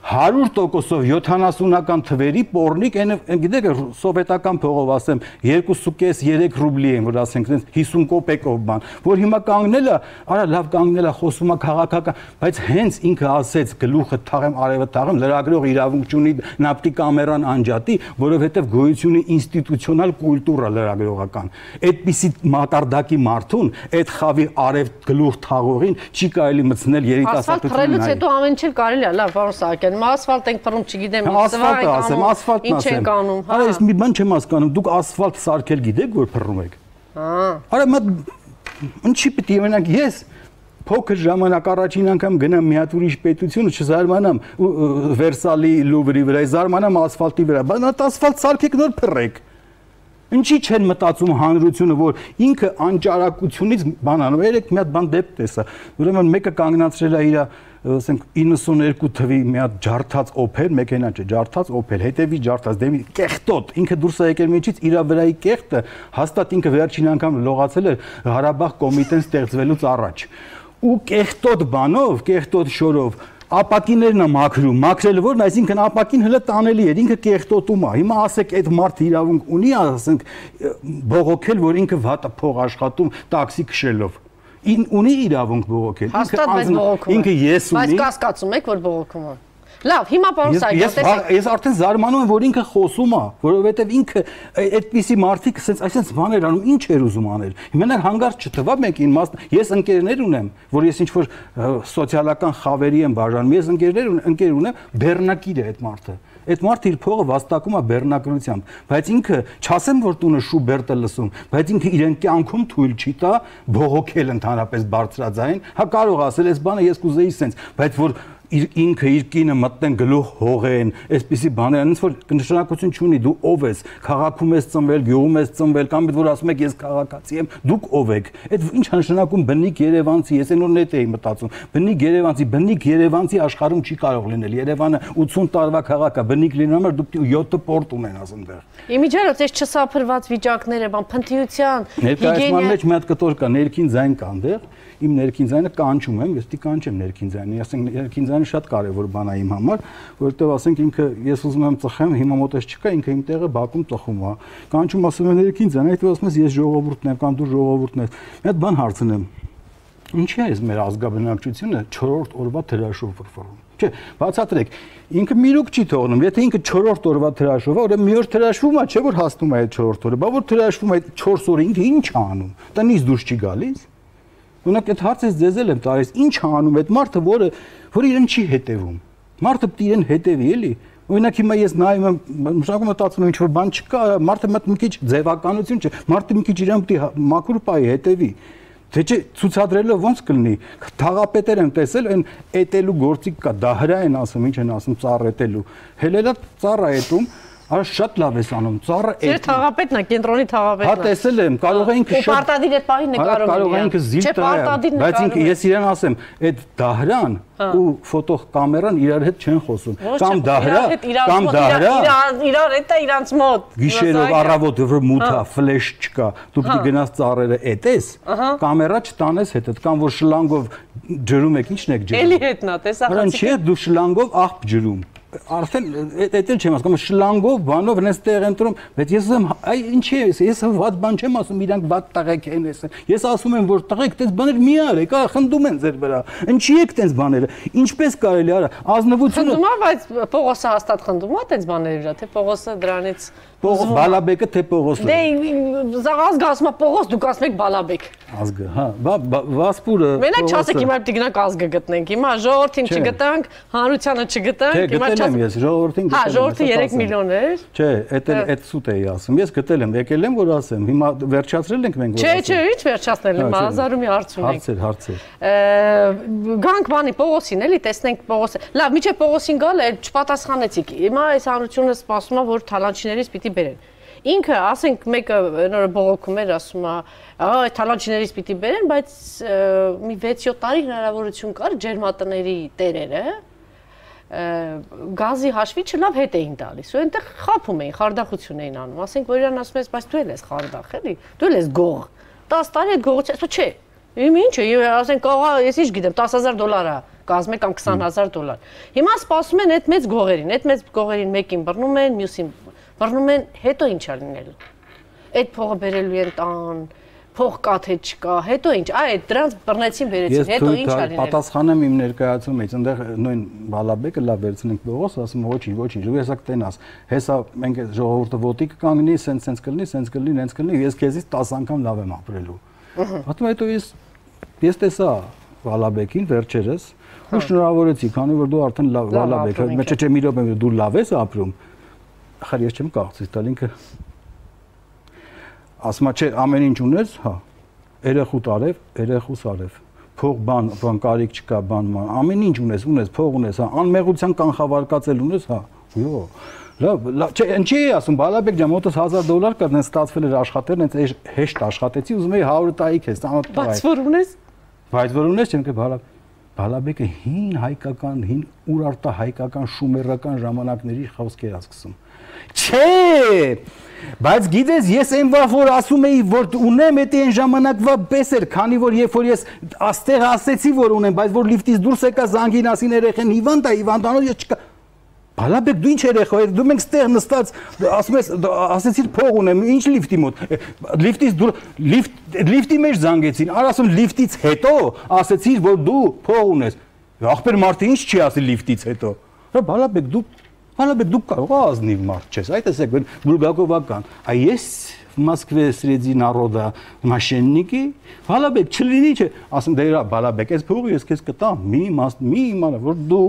Speaker 2: 100%-ով 70-ական թվերի պորնիկ, այն գիտեք սովետական փողով ասեմ 2.5-3 ռուբլի են, որ ասենք 50 կոպեկով բան, որ հիմա կանգնել է, արա լավ կանգնել է, խոսում է քաղաքական, բայց հենց ինքը ասեց գլուխը թաղեմ, արևը թաղեմ, լրագրող իրավունք ունի նապտի կամերան անջատի, որովհետև գոյությունի ինստիտուցիոնալ կուլտուրա լրագրողական։ Այդպիսի մակարդակի մարդուն այդ խավի արև գլուխ թաղողին չի կարելի մտցնել երիտասարդությունն։
Speaker 1: Ասֆալտ փռելուց հետո ամեն ինչ կարելի է, լավ, պարոն Սահակյան են, ասֆալտ ենք փռում, չգիտեմ,
Speaker 2: ասֆալտ ասեմ, ասֆալտն
Speaker 1: ասեմ։ Ինչ են կանում, հա։
Speaker 2: ես մի բան չեմ հասկանում, դուք ասֆալտ սարքել գիտեք, որ փռում եք։
Speaker 1: Հա։
Speaker 2: Արա մտ ինչի պիտի մենակ ես փոքր ժամանակ առաջին անգամ գնամ մի հատ ուրիշ պետությունը չզարմանամ Վերսալի Լուվրի վրա, զարմանամ ասֆալտի վրա, բայց այդ ասֆալտ սարքեք նոր փռեք։ Ինչի չեն մտածում հանրությունը, որ ինքը անճարակությունից բան անում։ Երեք մի հատ բան դեպք տեսա։ Ուրեմն մեկը կանգնացրել է իր ասենք 92 թվի մի հատ ջարդած Opel մեքենա չէ, ջարդած Opel, հետևի ջարդած դեմի կեղտոտ, ինքը դուրս է եկել միջից իր վրայի կեղտը, հաստատ ինքը վերջին անգամ լողացել էր Ղարաբաղ կոմիտեն ստեղծվելուց առաջ։ Ու կեղտոտ բանով, կեղտոտ շորով ապակիներն է մաքրում, մաքրելը որն, այսինքն ապակին հələ տանելի էր, ինքը կեղտոտում է։ Հիմա ասեք այդ մարդը իրավունք ունի, ասենք բողոքել, որ ինքը վատ փող աշխատում տաքսի քշելով ին ունի իրավունք բողոքել։
Speaker 1: Ինքը անձն
Speaker 2: ինքը ես ունի։
Speaker 1: Բայց կասկածում եք, որ բողոքում է։ Լավ, հիմա պարոն Սարգսյան,
Speaker 2: տեսեք։ Ես արդեն զարմանում եմ, որ ինքը խոսում է, որովհետև ինքը այդպիսի մարդիկ ասենց այսպես բաներ անում, ինչ էր ուզում անել։ Հիմա հանգարց չթվա մեկին մաս, ես ընկերներ ունեմ, որ ես ինչ որ սոցիալական խավերի եմ բաժանում, ես ընկերներ ընկեր ունեմ, բեռնակիր է այդ մարդը այդ մարդը իր փողը վաստակում է բեռնակրությամբ, բայց ինքը չասեմ որ տունը շուբերտը լսում, բայց ինքը իրեն կյանքում թույլ չի տա բողոքել ընդհանրապես բարձրաձայն, հա կարող ասել այս բանը ես կուզեի սենց, բայց որ իր ինքը իր կինը մտնեն գլուխ հողեն, այսպիսի բաներ, այնց որ նշանակություն չունի դու ով ես, քաղաքում ես ծնվել, գյուղում ես ծնվել, կամ որ ասում եք ես քաղաքացի եմ, դուք ով եք։ Այդ ինչ նշանակում բնիկ Երևանցի, ես այն օրն էի մտածում, բնիկ Երևանցի, բնիկ Երևանցի աշխարհում չի կարող լինել։ Երևանը 80 տարվա քաղաք է, բնիկ լինելու համար դուք 7 պորտ ունենաս այնտեղ։
Speaker 1: Իմիջիայլոց այս չսափրված վիճակները, բան փնթիության,
Speaker 2: հիգիենա։ Ներկայացման մեջ մի հատ կտոր կա, ներքին ձայն կա այնտեղ իմ ներքին ձայնը կանչում եմ, ես դի կանչեմ ներքին ձայնը, ասենք ներքին ձայնը շատ կարևոր բան է իմ համար, որովհետև ասենք ինքը ես ուզում եմ ծխեմ, հիմա մոտես չկա, ինքը իմ տեղը բակում ծխում է։ Կանչում ասում եմ ներքին ձայն, այդ ասում ես ես ժողովուրդն եմ կամ դու ժողովուրդն ես։ Մի հատ բան հարցնեմ։ Ինչի է այս մեր ազգաբնակչությունը 4-րդ օրվա թրաշով վրվռում։ Չէ, բացատրեք, ինքը միրուկ չի թողնում։ Եթե ինքը 4-րդ օրվա թրաշով է, ուրեմն մի օր թրաշվում է, չէ՞ որ հասնում է այդ 4-րդ օրը։ Բա որ թրաշվում է 4 օրը, ինքը ինչ անում։ Տնից դուրս չի գալիս։ Ունակ այդ հարցից ձեզ էլ եմ տալիս, ինչ անում այդ մարդը, որը որ իրեն չի հետևում։ Մարդը պետք իրեն հետևի, էլի։ Օրինակ հիմա ես նայում եմ, մշակում մտածում ինչ որ բան չկա, մարդը մտ մի քիչ ձևականություն չէ, մարդը մի քիչ իրեն պետք մաքուր պայի հետևի։ Թե չէ ցուցադրելով ոնց կլինի։ Թաղապետեր եմ տեսել, այն էտելու գործիք կա, դահրա են ասում, ինչ են ասում, ծառ էտելու։ Հելելա ծառ է էտում, Արա շատ լավ ես անում։ Ծառը
Speaker 1: այդ Ձեր թաղապետն է, կենտրոնի թաղապետն
Speaker 2: է։ Հա տեսել եմ, կարող է ինքը
Speaker 1: շատ Պարտադիր այդ պահին նկարում
Speaker 2: է։ Կարող է ինքը զիլ տա։ Բայց ինքը ես իրեն ասեմ, այդ դահրան հա։ ու ֆոտոկամերան իրար հետ չեն խոսում։ Կամ դահրա, կամ դահրա։
Speaker 1: Իրար հետ է իրանց մոտ։
Speaker 2: Գիշերով առավոտ որ մութա, հա։ ֆլեշ չկա։ Դու պիտի հա։ գնաս ծառերը էտես, կամերա չտանես հետդ, կամ որ շլանգով ջրում եք, ինչն եք ջրում։
Speaker 1: Էլի հետնա, տեսա։
Speaker 2: Նրան չի դու շլանգով աղբ ջրում արդեն էլ չեմ ասում, շլանգով, բանով նես տեղ են տրում, բայց ես ասում, այ ինչի է, ես ված բան չեմ ասում, իրանք բաց տղեկ են ես։ Ես ասում եմ, որ տղեկ տես բաներ մի արեք, ա խնդում են ձեր վրա։ Ինչի եք տես բաները։ Ինչպես կարելի արա, ազնվությունը։
Speaker 1: Խնդում է, բայց Պողոսը հաստատ խնդում է տես բաների վրա, թե Պողոսը դրանից
Speaker 2: Պողոս Բալաբեկը թե Պողոսը։
Speaker 1: Դե զաղազգ ասում է Պողոս, դուք ասում եք Բալաբեկ։
Speaker 2: ազգը, հա, վասպուրը
Speaker 1: Մենակ չասեք հիմա դիգնակ ազգը գտնենք։ Հիմա ժողովրդին չգտանք, հանրությանը չգտանք,
Speaker 2: հիմա ես ժողովրդին
Speaker 1: գտել եմ։ Հա, ժողովրդը 3 միլիոն էր։
Speaker 2: Չէ, էդ էլ այդ սուտ էի ասում։ Ես գտել եմ, եկել եմ որ ասեմ։ Հիմա վերջացրել ենք մենք
Speaker 1: որ։ Չէ, չէ, ի՞նչ վերջացնել, հիմա հազարումի հարց ունենք։
Speaker 2: Հարցեր, հարցեր։
Speaker 1: Գանք բանի Պողոսին էլի, տեսնենք Պողոսը։ Լավ, միջը Պողոսին գալ է, չպատասխանեցիք։ Հիմա այս հանրությունը սպասում է, որ թալանչիներից պիտի բերեն ինքը, ասենք, մեկը նոր բողոքում էր, ասում է, ահա այդ թալանչիներից պիտի բերեն, բայց մի 6-7 տարի հնարավորություն կար ջերմատների տերերը գազի հաշվի չլավ հետ էին տալիս։ Ու այնտեղ խափում էին, խարդախություն էին անում։ Ասենք, որ իրան ասում ես, բայց դու էլ ես խարդախ, էլի։ Դու էլ ես գող։ 10 տարի այդ գողը չէ։ Իմ ինչը, ասենք, աղա, ես ինչ գիտեմ, 10000 դոլար է կազմե կամ 20000 դոլար։ Հիմա սպասում են այդ մեծ գողերին, այդ մեծ գողերին մեկին բռնում են, մյուսին բռնում են, հետո ինչ է լինելու։ Այդ փողը բերելու են տան, փող կա թե չկա, հետո ինչ, այ դրանց բռնեցին վերեցին, հետո ինչ է լինելու։
Speaker 2: Պատասխանեմ իմ ներկայացումից, այնտեղ նույն Բալաբեկը լավ վերցնենք փողոս, ասում ոչինչ, ոչինչ, ու հեսա կտենաս։ Հեսա մենք ժողովուրդը ոտի կկանգնի, սենց սենց կլինի, սենց կլինի, նենց կլինի, ես քեզից 10 անգամ լավ եմ ապրելու։ Հատում հետո ես ես տեսա Բալաբեկին վերջերս ու շնորհավորեցի, քանի որ դու արդեն լավ Բալաբեկ, մեջը չէ մի րոպե դու լավ ես ապրում Ախր ես չեմ կարծես տալ ինքը ասում է, չէ, ամեն ինչ ունես, հա, երեխու տարև, երեխու սարև փող բան, բան կարիք չկա, բան, ամեն ինչ ունես, ունես, փող ունես, հա, անմեղության կանխավարկածել ունես, հա։ Յո։ Լավ, լավ, չէ, ինչի է ասում, Բալաբեկ ջան, մոտս 1000 դոլար կար, նենց ստացվել էր աշխատել, նենց հեշտ աշխատեցի, ուզում էի 100 տայի քեզ,
Speaker 1: ծանոթ տայ։ Բայց որ ունես։
Speaker 2: Բայց որ ունես, չեմ կը Բալաբեկ Բալաբեկը հին հայկական, հին ուրարտա հայկական շումերական ժամանակների խոսքեր ասկսում։ Չէ։ Բայց գիտես, ես այն վաղ որ ասում էի, որ ունեմ էդ այն ժամանակվա պես էր, քանի որ երբ որ ես աստեղ ասեցի, որ ունեմ, բայց որ լիֆտից դուրս եկա զանգին ասին երեխեն հիվանդ է, հիվանդանոց ես չկա Բալաբեկ դու ինչ երեխա ես դու մենք ստեղ նստած ասում ես ասեցիր փող ունեմ ինչ լիֆտի մոտ լիֆտից դու լիֆտ լիֆտի մեջ զանգեցին արա ասում լիֆտից հետո ասեցիր որ դու փող ունես ախպեր մարդը ինչ չի ասի լիֆտից հետո բալաբեկ դու Հալաբե դու կարող ես ազնիվ մարդ չես։ Այդ էսեք Բուլգակովական։ Այ ես в Москве среди народа мошенники, Բալաբեկ չլինի չէ, ասում դե իրա Բալաբեկ, այս փողը ես քեզ կտամ, մի մաս, մի իմանա, որ դու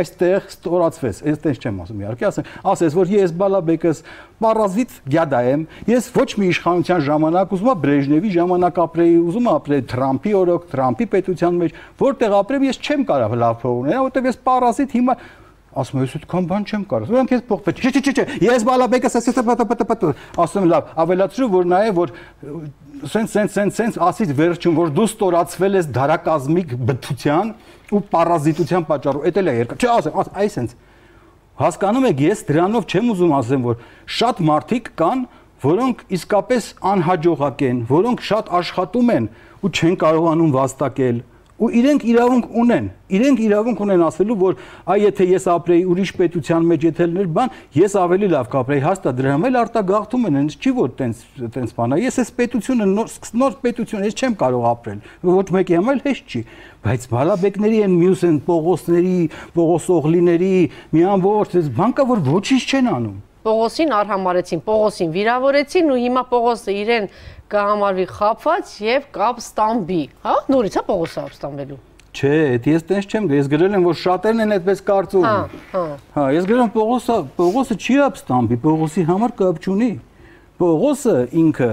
Speaker 2: այստեղ ստորացվես, այստեղ չեմ ասում, իհարկե ասեմ, ասես որ ես Բալաբեկս պարազիտ գյադա եմ, ես ոչ մի իշխանության ժամանակ ուզում եմ Բրեժնևի ժամանակ ապրեի, ուզում եմ ապրեի Թրամփի օրոք, Թրամփի պետության մեջ, որտեղ ապրեմ ես չեմ կարող լավ փող ունենալ, որտեղ ես պարազիտ հիմա ասում ես այդքան բան չեմ կարող։ Ուրեմն քեզ փոխվել։ Չէ, չէ, չէ, ես բալաբեկս ասես պտպտպտ։ Ասում լավ, ավելացրու որ նայե որ սենց սենց սենց սենց ասից վերջում որ դու ստորացվել ես դարակազմիկ բթության ու պարազիտության պատճառով։ Էդ էլ է երկար։ Չէ, ասեմ, այ սենց։ Հասկանում եք, ես դրանով չեմ ուզում ասեմ, որ շատ մարդիկ կան, որոնք իսկապես անհաջողակ են, որոնք շատ աշխատում են ու չեն կարողանում վաստակել ու իրենք իրավունք ունեն իրենք իրավունք ունեն ասելու որ այ եթե ես ապրեի ուրիշ պետության մեջ եթե լիներ բան ես ավելի լավ կապրեի հաստատ դրա համար արտագաղթում են ինձ չի որ տենց տենց բանա ես այս պետությունը նոր նոր պետություն ես չեմ կարող ապրել ոչ մեկի համար հեշտ չի բայց բալաբեկների են մյուս են Պողոսների Պողոսօղլիների մի ամբողջ այս բանկա որ ոչինչ չեն անում
Speaker 1: Պողոսին արհամարեցին, Պողոսին վիրավորեցին ու հիմա Պողոսը իրեն կհամարվի խապված եւ կապ ստամբի, հա? Նորից է Պողոսը ստամբելու։
Speaker 2: Չէ, այդ ես տես չեմ, ես գրել եմ որ շատերն են այդպես կարծում։ Հա, հա։ Հա, ես գրել եմ Պողոսը, Պողոսը չի ապստամբի, Պողոսի համար կապ չունի։ Պողոսը ինքը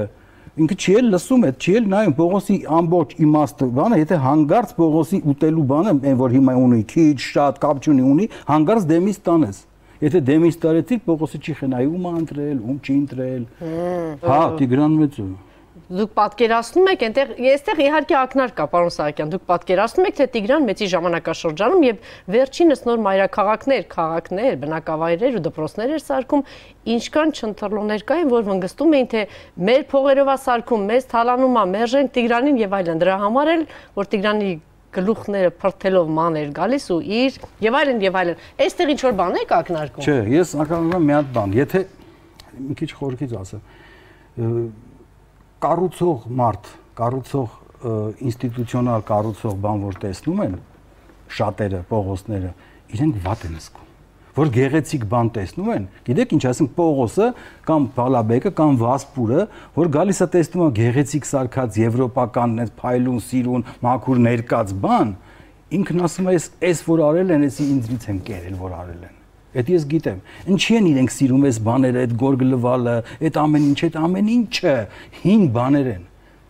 Speaker 2: ինքը չի էլ լսում է, չի էլ նայում Պողոսի ամբողջ իմաստը, բանը, եթե հանգարց Պողոսի ուտելու բանը, այն որ հիմա ունի, քիչ, շատ կապ չունի ունի, հանգարց դեմից տանես։ Եթե դեմից տարեցի, Պողոսը չի խնայ ում ընտրել, ում չի ընտրել։ Հա, Տիգրան մեծը
Speaker 1: դուք պատկերացնում եք այնտեղ այստեղ իհարկե ակնար կա պարոն Սահակյան դուք պատկերացնում եք թե Տիգրան մեծի ժամանակաշրջանում եւ վերջինս նոր մայրաքաղաքներ, քաղաքներ, բնակավայրեր ու դպրոցներ էր սարքում ինչքան չընտրլոներ կային որ վնգստում էին թե մեր փողերով է սարքում, մեզ թալանում է, մերժենք Տիգրանին եւ այլն դրա համար էլ որ Տիգրանի գլուխները փրթելով ման էր գալիս ու իր եւ այլն եւ այլն այստեղ ինչ որ բան եք ակնարկում
Speaker 2: Չէ ես ակնարկում մի հատ բան եթե մի քիչ խորքից ասեմ կառուցող մարդ, կառուցող ինստիտուցիոնալ կառուցող բան որ տեսնում են շատերը, Պողոսները, իրենք վատ են զգում։ որ գեղեցիկ բան տեսնում են։ Գիտեք ինչ, ասենք Պողոսը կամ Բալաբեկը կամ Վասպուրը, որ գալիս է տեսնում է գեղեցիկ սարքած եվրոպական այս փայլուն, սիրուն, մաքուր ներկած բան, ինքն ասում է, այս այս որ արել են, էսի ինձնից են կերել, որ արել են։ Այդ ես գիտեմ։ Ինչի են իրենք սիրում այս բաները, այդ գորգլվալը, այդ ամեն ինչ, այդ ամեն ինչը հին բաներ են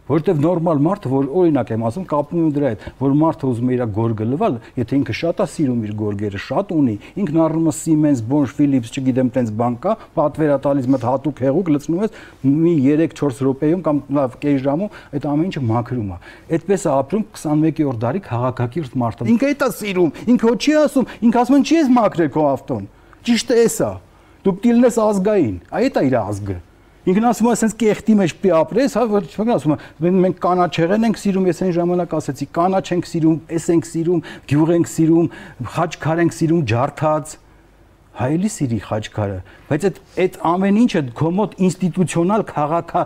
Speaker 2: որովհետև նորմալ մարդը, որ օրինակ եմ ասում, կապում եմ դրա հետ, որ մարդը ուզում է իր գորգը լվալ, եթե ինքը շատ է սիրում իր գորգերը, շատ ունի, ինքն առնում է Siemens, Bosch, Philips, չգիտեմ, տենց բան կա, պատվեր է տալիս մտ հատուկ հեղուկ լցնում ես մի 3-4 րոպեում կամ լավ կես ժամում այդ ամեն ինչը մաքրում է։ Այդպես է ապրում 21-րդ դարի քաղաքակիրթ մարդը։ Ինքը այդ է սիրում, ինքը չի ասում, ինքը ասում են չի ես մաքրել քո ավտոն։ Ճիշտ է էսա։ Դու պիտի լինես ազգային։ Այդ է իր ազգը։ Ինքն ասում է, ասենց կեղտի մեջ պիտի ապրես, հա, ոչ ոք ասում է, մենք կանաչեղեն ենք սիրում, ես այն ժամանակ ասեցի, կանաչ ենք սիրում, էս ենք սիրում, գյուղ ենք սիրում, խաչքար ենք սիրում, ջարդած հայելի սիրի խաչքարը, բայց այդ այդ ամեն ինչը քո մոտ ինստիտուցիոնալ քաղաքա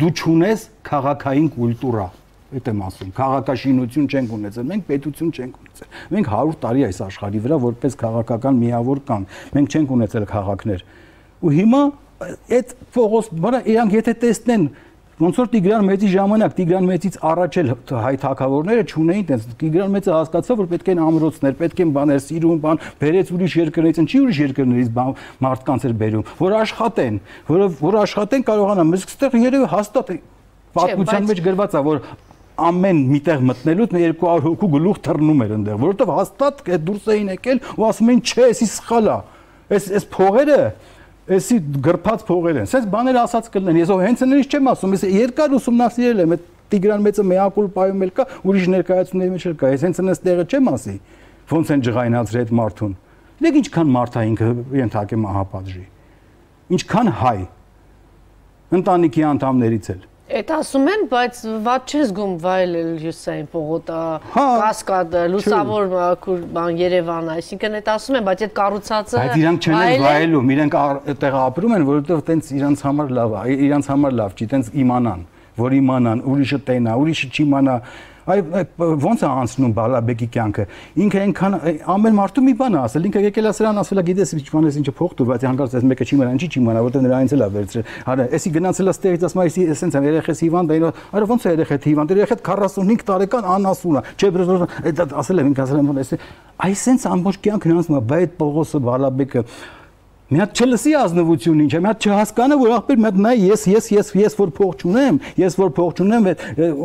Speaker 2: դու ճունես քաղաքային կուլտուրա այդ եմ ասում քաղաքաշինություն չենք ունեցել մենք պետություն չենք ունեցել մենք 100 տարի այս աշխարհի վրա որպես քաղաքական միավոր կանք մենք չենք ունեցել քաղաքներ ու հիմա այդ փողոց բանը իրանք եթե տեսնեն ոնց որ Տիգրան մեծի ժամանակ Տիգրան մեծից առաջ էլ հայ թակավորները չունեին տես Տիգրան մեծը հասկացավ որ պետք են ամրոցներ, պետք են բաներ, սիրուն բան, բերեց ուրիշ երկրներից, ինչի ուրիշ երկրներից մարդկանց էր բերում, որ աշխատեն, որ որ աշխատեն կարողանան, իսկ այստեղ երևի հաստատ պատմության մեջ գրված է որ ամեն միտեղ մտնելուց 200 հոգու գլուխ թռնում էր այնտեղ, որովհետև հաստատ դուրս էին եկել ու ասում էին, չէ, էսի սխալ է։ Այս այս փողերը էսի գրփած փողեր են։ Սենց բաներ ասած կլինեն։ Ես հենց նույնիսկ չեմ ասում, ես երկար ուսումնասիրել եմ, այդ Տիգրան մեծը մեակուլ պայում էլ կա, ուրիշ ներկայացումների մեջ էլ կա։ Ես հենց այնս տեղը չեմ ասի, ոնց են ջղայնացրել այդ մարդուն։ Դեք ինչքան մարդ է ինքը ենթակե մահապատժի։ Ինչքան հայ ընտանիքի անդամներից էլ
Speaker 1: Էդ ասում են, բայց ված չես գում վայելել Հյուսային պողոտա, հա, կասկադը, լուսավոր քուր բան Երևանը, այսինքն էդ ասում են, բայց այդ կառուցածը
Speaker 2: Բայց իրանք չեն վայելում, իրենք այդտեղ ապրում են, որովհետև տենց իրանք համար լավ է, իրանք համար լավ չի, տենց իմանան, որ իմանան, ուրիշը տենա, ուրիշը չիմանա, այ ոնց է անցնում Բալաբեկի կյանքը ինքը այնքան ամեն մարդու մի բան է ասել ինքը եկել է սրան ասել գիտես ինչ բան է ինչը փող տուր բայց հանկարծ այս մեկը չի մնա ինչի չի մնա որտեղ նրա այնց էլ է վերցրել արա էսի գնացել է ստեղից ասում է էսենց է երեխես հիվանդ է արա ոնց է երեխեդ հիվանդ երեխեդ 45 տարեկան անասուն է չէ ասել եմ ինքը ասել եմ էսի այսենց ամբողջ կյանքն անցնում է բայց Պողոսը Բալաբեկը մի հատ չլսի ազնվություն ինչ է, մի հատ չհասկանա, որ ախպեր մի հատ նայ ես ես ես ես որ փող չունեմ, ես որ փող չունեմ,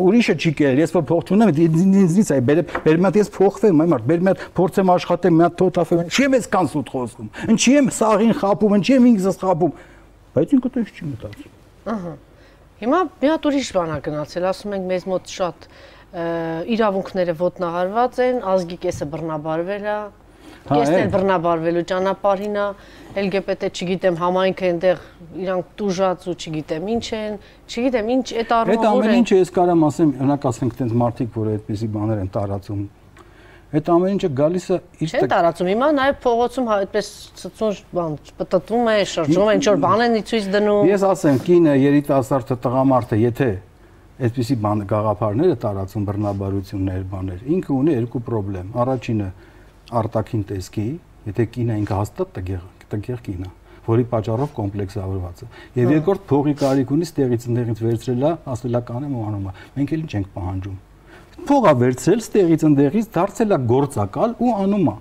Speaker 2: ուրիշը չի կերել, ես որ փող չունեմ, ինձնից է, բեր բեր մի հատ ես փողվեմ, այ մարդ, բեր մի հատ փորձեմ աշխատեմ, մի հատ թոթափեմ, ինչի եմ ես կանսուտ խոսում, ինչի եմ սաղին խապում, ինչի եմ ինքս խապում, բայց ինքը դեռ չի մտածում։
Speaker 1: Ահա։ Հիմա մի հատ ուրիշ բան է գնացել, ասում ենք մեզ մոտ շատ իրավունքները ոտնահարված են, ազգի կեսը բռնաբարվել է, Կեսն էլ բռնաբարվելու ճանապարհին է, LGBT, չգիտեմ, համայնքը այնտեղ իրանք տուժած ու չգիտեմ ինչ են, չգիտեմ ինչ այդ առումով
Speaker 2: Այդ ամեն ինչը ես կարամ ասեմ, օրինակ ասենք տենց մարդիկ, որ այդպեսի բաներ են տարածում, այդ ամեն ինչը գալիս է
Speaker 1: իր Չէ տարածում, հիմա նաև փողոցում հա, այդպես ցցուն բան պատտվում է, շրջում են, ինչ որ բան են ցույց դնում։
Speaker 2: Ես ասեմ, կինը, երիտասարդը, տղամարդը, եթե այդպեսի բան գաղափարները տարածում բռնաբարություններ, բաներ, ինքը ունի երկու խնդրեմ։ Առաջինը արտաքին տեսքի, եթե կինը ինքը հաստատ տգեղ, տգեղ կինը, որի պատճառով կոմպլեքսավորված է։ Եվ երկրորդ փողի կարիք ունի ստեղից ընդեղից վերցրելա, ասելա կանեմ ու անում է։ Մենք էլ ինչ ենք պահանջում։ Փողա վերցրել ստեղից ընդեղից դարձելա գործակալ ու անում է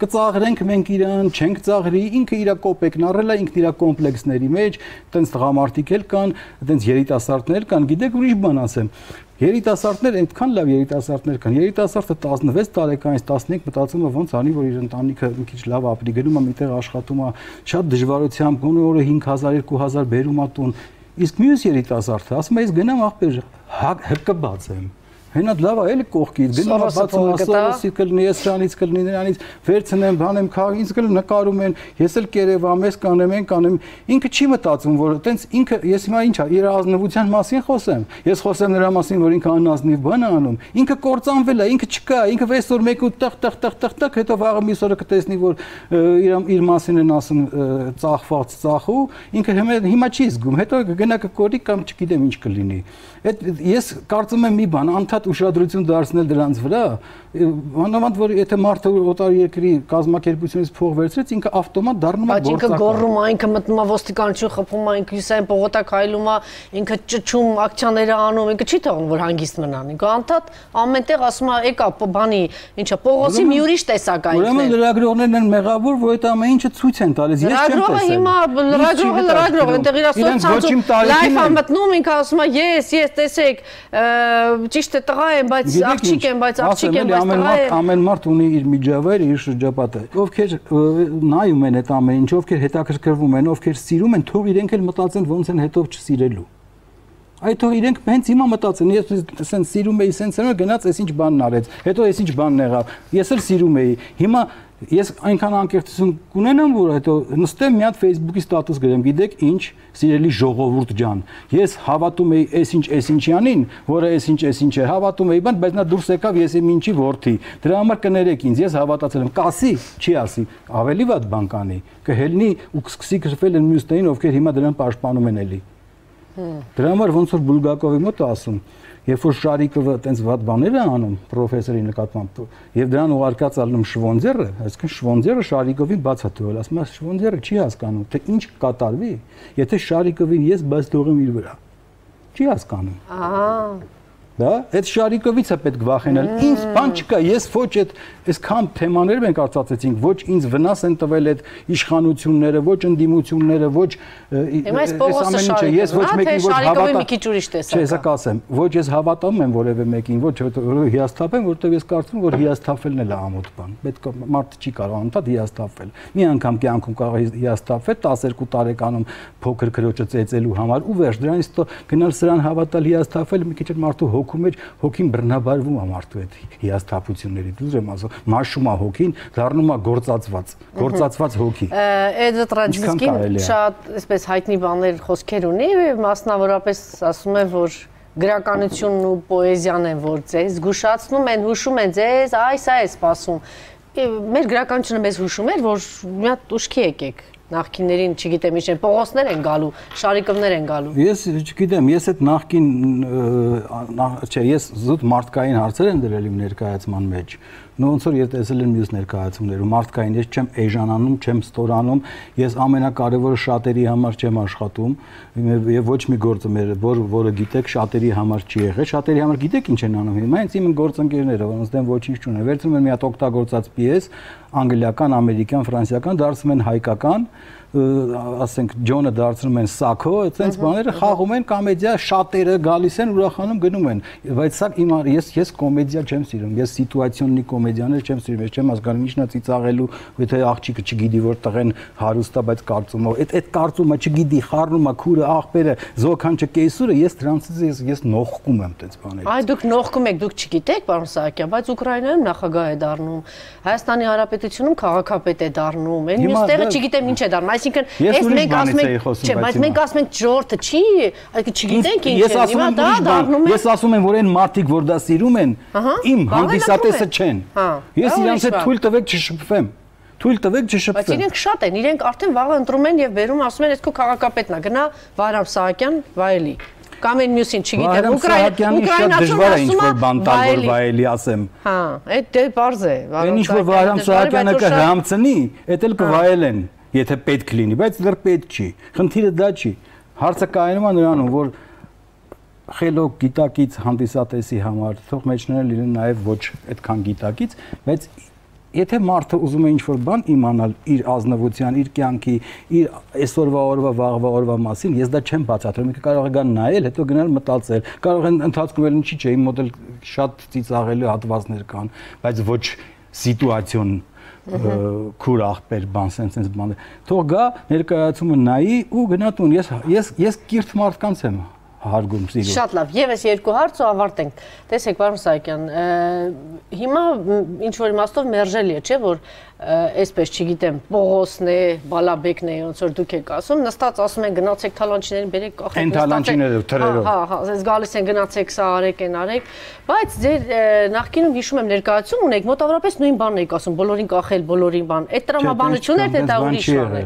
Speaker 2: կծաղրենք մենք իրան, չենք ծաղրի, ինքը իր կոպեկն առել է, ինքն իր կոմպլեքսների մեջ, տենց տղամարդիկ էլ կան, տենց երիտասարդներ կան, գիտեք ուրիշ բան ասեմ։ Երիտասարդներ այնքան լավ երիտասարդներ կան։ Երիտասարդը 16 տարեկանից 15 մտածում է ոնց անի, որ իր ընտանիքը մի քիչ լավ ապրի, գնում է միտեղ աշխատում է, շատ դժվարությամբ, գոնե օրը 5000, 2000 բերում է տուն։ Իսկ մյուս երիտասարդը ասում է, ես գնամ աղբեր հկբած եմ Հենա լավ է, էլի կողքից գնում բացում ասորսի կլինի, ես շանից կլինի նրանից վերցնեմ, բանեմ քաղ, ինձ կլ նկարում են, ես էլ կերևամ, ես կանեմ, են կանեմ։ Ինքը չի մտածում, որ տենց ինքը ես հիմա ի՞նչ է, իր ազնվության մասին խոսեմ։ Ես խոսեմ նրա մասին, որ ինքը անազնիվ բան է անում։ Ինքը կործանվել է, ինքը չկա, ինքը այսօր մեկու տեղ տեղ տեղ տեղ տեղ հետո վաղը մյուս օրը կտեսնի, որ իր իր մասին են ասում ծախված ծախու, ինքը հիմա չի զգում, հետո գնա կկորի կամ չգիտեմ ինչ կլինի։ Այդ ես կարծում եմ մի բան, անդադ շատ ուշադրություն դարձնել դրանց վրա, մանավանդ որ եթե մարդը օտար երկրի կազմակերպությունից փող վերցրեց, ինքը ավտոմատ դառնում է
Speaker 1: գործակալ։ Բայց ինքը գոռում է, ինքը մտնում է ոստիկանություն խփում է, ինքը հյուսային պողոտակ հայլում է, ինքը ճճում, ակցիաները անում, ինքը չի թողնում որ հանգիստ մնան։ Ինքը անդադ ամենտեղ ասում է, եկա բանի, ինչա, Պողոսի մի ուրիշ տեսակ է ինքն։
Speaker 2: Ուրեմն լրագրողներն են մեղավոր, որ այդ ամեն ինչը ցույց են տալիս։
Speaker 1: Ես չեմ տեսել։ Լրագրողը հիմա լրագրողը լրագրող, այնտեղ իր սոցցանցում լայվ ամտնում, ինքը ասում է, ես, ես տեսեք, ճիշտ է տղա եմ, բայց աղջիկ եմ, բայց աղջիկ եմ, բայց
Speaker 2: տղա եմ։ Ամեն մարդ ունի իր միջավայրը, իր շրջապատը։ Ովքեր նայում են այդ ամեն ինչ, ովքեր հետաքրքրվում են, ովքեր սիրում են, թող իրենք էլ մտածեն ոնց են հետով չսիրելու։ Այդ թող իրենք հենց հիմա մտածեն, ես ասեն սիրում էի, սենց էր գնաց, այս ինչ բանն արեց, հետո այս ինչ բանն եղավ։ Ես էլ սիրում էի։ Հիմա Ես այնքան անկեղծություն կունենամ, որ հետո նստեմ մի հատ Facebook-ի ստատուս գրեմ, գիտեք ինչ, սիրելի ժողովուրդ ջան, ես հավատում էի այսինչ այսինչյանին, որը այսինչ այսինչ է, հավատում էի, բայց նա դուրս եկավ ես իմ ինչի worth-ի։ Դրա համար կներեք ինձ, ես հավատացել եմ, կասի, չի ասի, ավելի վատ բան կանի, կհելնի ու կսկսի գրվել են մյուս տային, ովքեր հիմա դրան պաշտպանում են էլի։ Դրա համար ոնց որ Բուլգակովի մոտ ասում, երբ որ Շարիկովը տենց վատ բաներ է անում պրոֆեսորի նկատմամբ եւ դրան ուղարկած ալնում Շվոնձերը, այսինքն Շվոնձերը Շարիկովին բաց է թողել, ասում է Շվոնձերը չի հասկանում, թե ինչ կատարվի, եթե Շարիկովին ես բաց թողեմ իր վրա։ Չի հասկանում։ Ահա դա այդ Շարիկովից է պետք վախենալ։ Ինձ բան չկա, ես ոչ այդ այսքան թեմաներ մենք արծացեցինք, ոչ ինձ վնաս են տվել այդ իշխանությունները, ոչ ընդդիմությունները, ոչ
Speaker 1: այս ամեն ինչը, ես ոչ մեկին ոչ հավատա։ մի քիչ ուրիշ տեսակ։
Speaker 2: Չէ, հեսա կասեմ, ոչ ես հավատում եմ որևէ մեկին, ոչ հիասթափ եմ, որովհետև ես կարծում որ հիասթափելն էլ է ամոթ բան։ Պետք է մարդը չի կարող անդադ հիասթափվել։ Մի անգամ կյանքում կարող հիասթափվել 12 տարեկանում փոքր քրոջը ծեծելու համար ու վերջ դրանից գնալ սրան հավատալ հիասթափվել մի քիչ մարդու հոգու մեջ հոգին բռնաբարվում է մարդու այդ հիասթափությունների։ Դու եմ ասում, մաշում է հոգին, դառնում է գործածված, գործածված հոգի։
Speaker 1: Այդ Տրաջինսկին շատ այսպես հայտնի բաներ խոսքեր ունի, մասնավորապես ասում են, որ գրականությունն ու պոեզիան են, որ ձեզ զգուշացնում են, հուշում են ձեզ, այս է սպասում։ Մեր գրականությունը մեզ հուշում էր, որ մի հատ ուշքի եկեք նախկիններին, չգիտեմ, ինչ են, Պողոսներ են գալու, Շարիկովներ են գալու։
Speaker 2: Ես չգիտեմ, ես այդ նախկին չէ, ես զուտ մարդկային հարցեր եմ դրել իմ ներկայացման մեջ ոնց որ ես տեսել եմ մյուս ներկայացումներում մարդկային ես չեմ էժանանում, չեմ ստորանում, ես ամենակարևորը շատերի համար չեմ աշխատում եւ ոչ մի գործը մեր որ որը գիտեք շատերի համար չի եղել, շատերի համար գիտեք ինչ են անում հիմա հենց իմ գործընկերները, որոնց դեմ ոչինչ չունեն, վերցնում են մի հատ օգտագործած պիես, անգլիական, ամերիկյան, ֆրանսիական, դարձնում են հայկական ասենք Ջոնը դարձնում են Սաքո, այդպես բաները խաղում են կոմեդիա, շատերը գալիս են ուրախանում գնում են, բայց սա իմ ես ես կոմեդիա չեմ սիրում, ես սիտուացիոննի կոմեդիաներ չեմ սիրում, ես չեմ հասկանում ինչն է ծիծաղելու, եթե աղջիկը չգիտի որ տղեն հարուստ է, բայց կարծում է, այդ այդ կարծումը չգիտի, խառնում է քուրը, աղբերը, զոքանչը կեսուրը, ես դրանցից ես ես նողկում եմ այդպես բաներից։
Speaker 1: Այ դուք նողկում եք, դուք չգիտեք, պարոն Սահակյան, բայց Ուկրաինայում նախագահ է դառնում, Հայաստանի Հանրապետությունում քաղաքապետ է դառնում, այն մյուս տեղը չգիտեմ ինչ է դառնում, Այսինքն,
Speaker 2: այս մենք ասում ենք, չէ,
Speaker 1: բայց մենք ասում ենք ժողովուրդը չի, այսինքն չգիտենք ինչ է, հիմա դա
Speaker 2: դառնում է։ Ես ասում եմ, որ այն մարդիկ, որ դա սիրում են, իմ հանդիսատեսը չեն։ Ես իրանց հետ թույլ տվեք չշփվեմ թույլ տվեք չշփվեմ։
Speaker 1: Բայց իրենք շատ են, իրենք արդեն վաղը ընտրում են եւ վերում ասում են, «Էսքո քաղաքապետն է, գնա Վարամ Սահակյան վայելի»։ Կամ այն մյուսին, չգիտեմ,
Speaker 2: Ուկրաինա Ուկրաինացուն դժվար է բան տալ, որ վայելի ասեմ։
Speaker 1: Հա, այդ դե բարձ է։
Speaker 2: Այն ինչ-որ Վարամ Սահակյանը կհամցնի, էդ էլ կվայելեն եթե պետք լինի, բայց դեռ պետք չի։ Խնդիրը դա չի։ Հարցը կայանում է նրանում, որ խելոք գիտակից հանդիսատեսի համար թող մեջները լինեն նաև ոչ այդքան գիտակից, բայց եթե մարդը ուզում է ինչ-որ բան իմանալ իր ազնվության, իր կյանքի, իր այսօրվա օրվա, վաղվա օրվա մասին, ես դա չեմ բացատրում։ Ինքը կարող է գան նայել, հետո գնալ մտածել։ Կարող են ընթացքում էլ ինչի՞ չէ, իմ մոդել շատ ծիծաղելի հատվածներ կան, բայց ոչ սիտուացիոն քուր աղբեր բան sense sense բան թող գա ներկայացումը նայի ու գնա տուն ես ես ես կիրթ մարդկանց եմ հարգում սիրում
Speaker 1: շատ լավ եւս երկու հարց ու ավարտենք տեսեք պարոն Սահակյան հիմա ինչ որ իմաստով մերժելի է չէ որ այսպես չգիտեմ, Պողոսն է, Բալաբեկն է, ոնց որ դուք եք ասում, նստած ասում են գնացեք թալանչիներին բերեք
Speaker 2: կախեք։ Այն թալանչիները թրերով։
Speaker 1: Հա, հա, ես գալիս են գնացեք սա արեք, այն արեք, բայց ձեր նախկինում հիշում եմ ներկայացում ունեք մոտավորապես նույն բանն եք ասում, բոլորին կախել, բոլորին բան։ Այդ տրամաբանությունն էր թե դա ուրիշ բան է։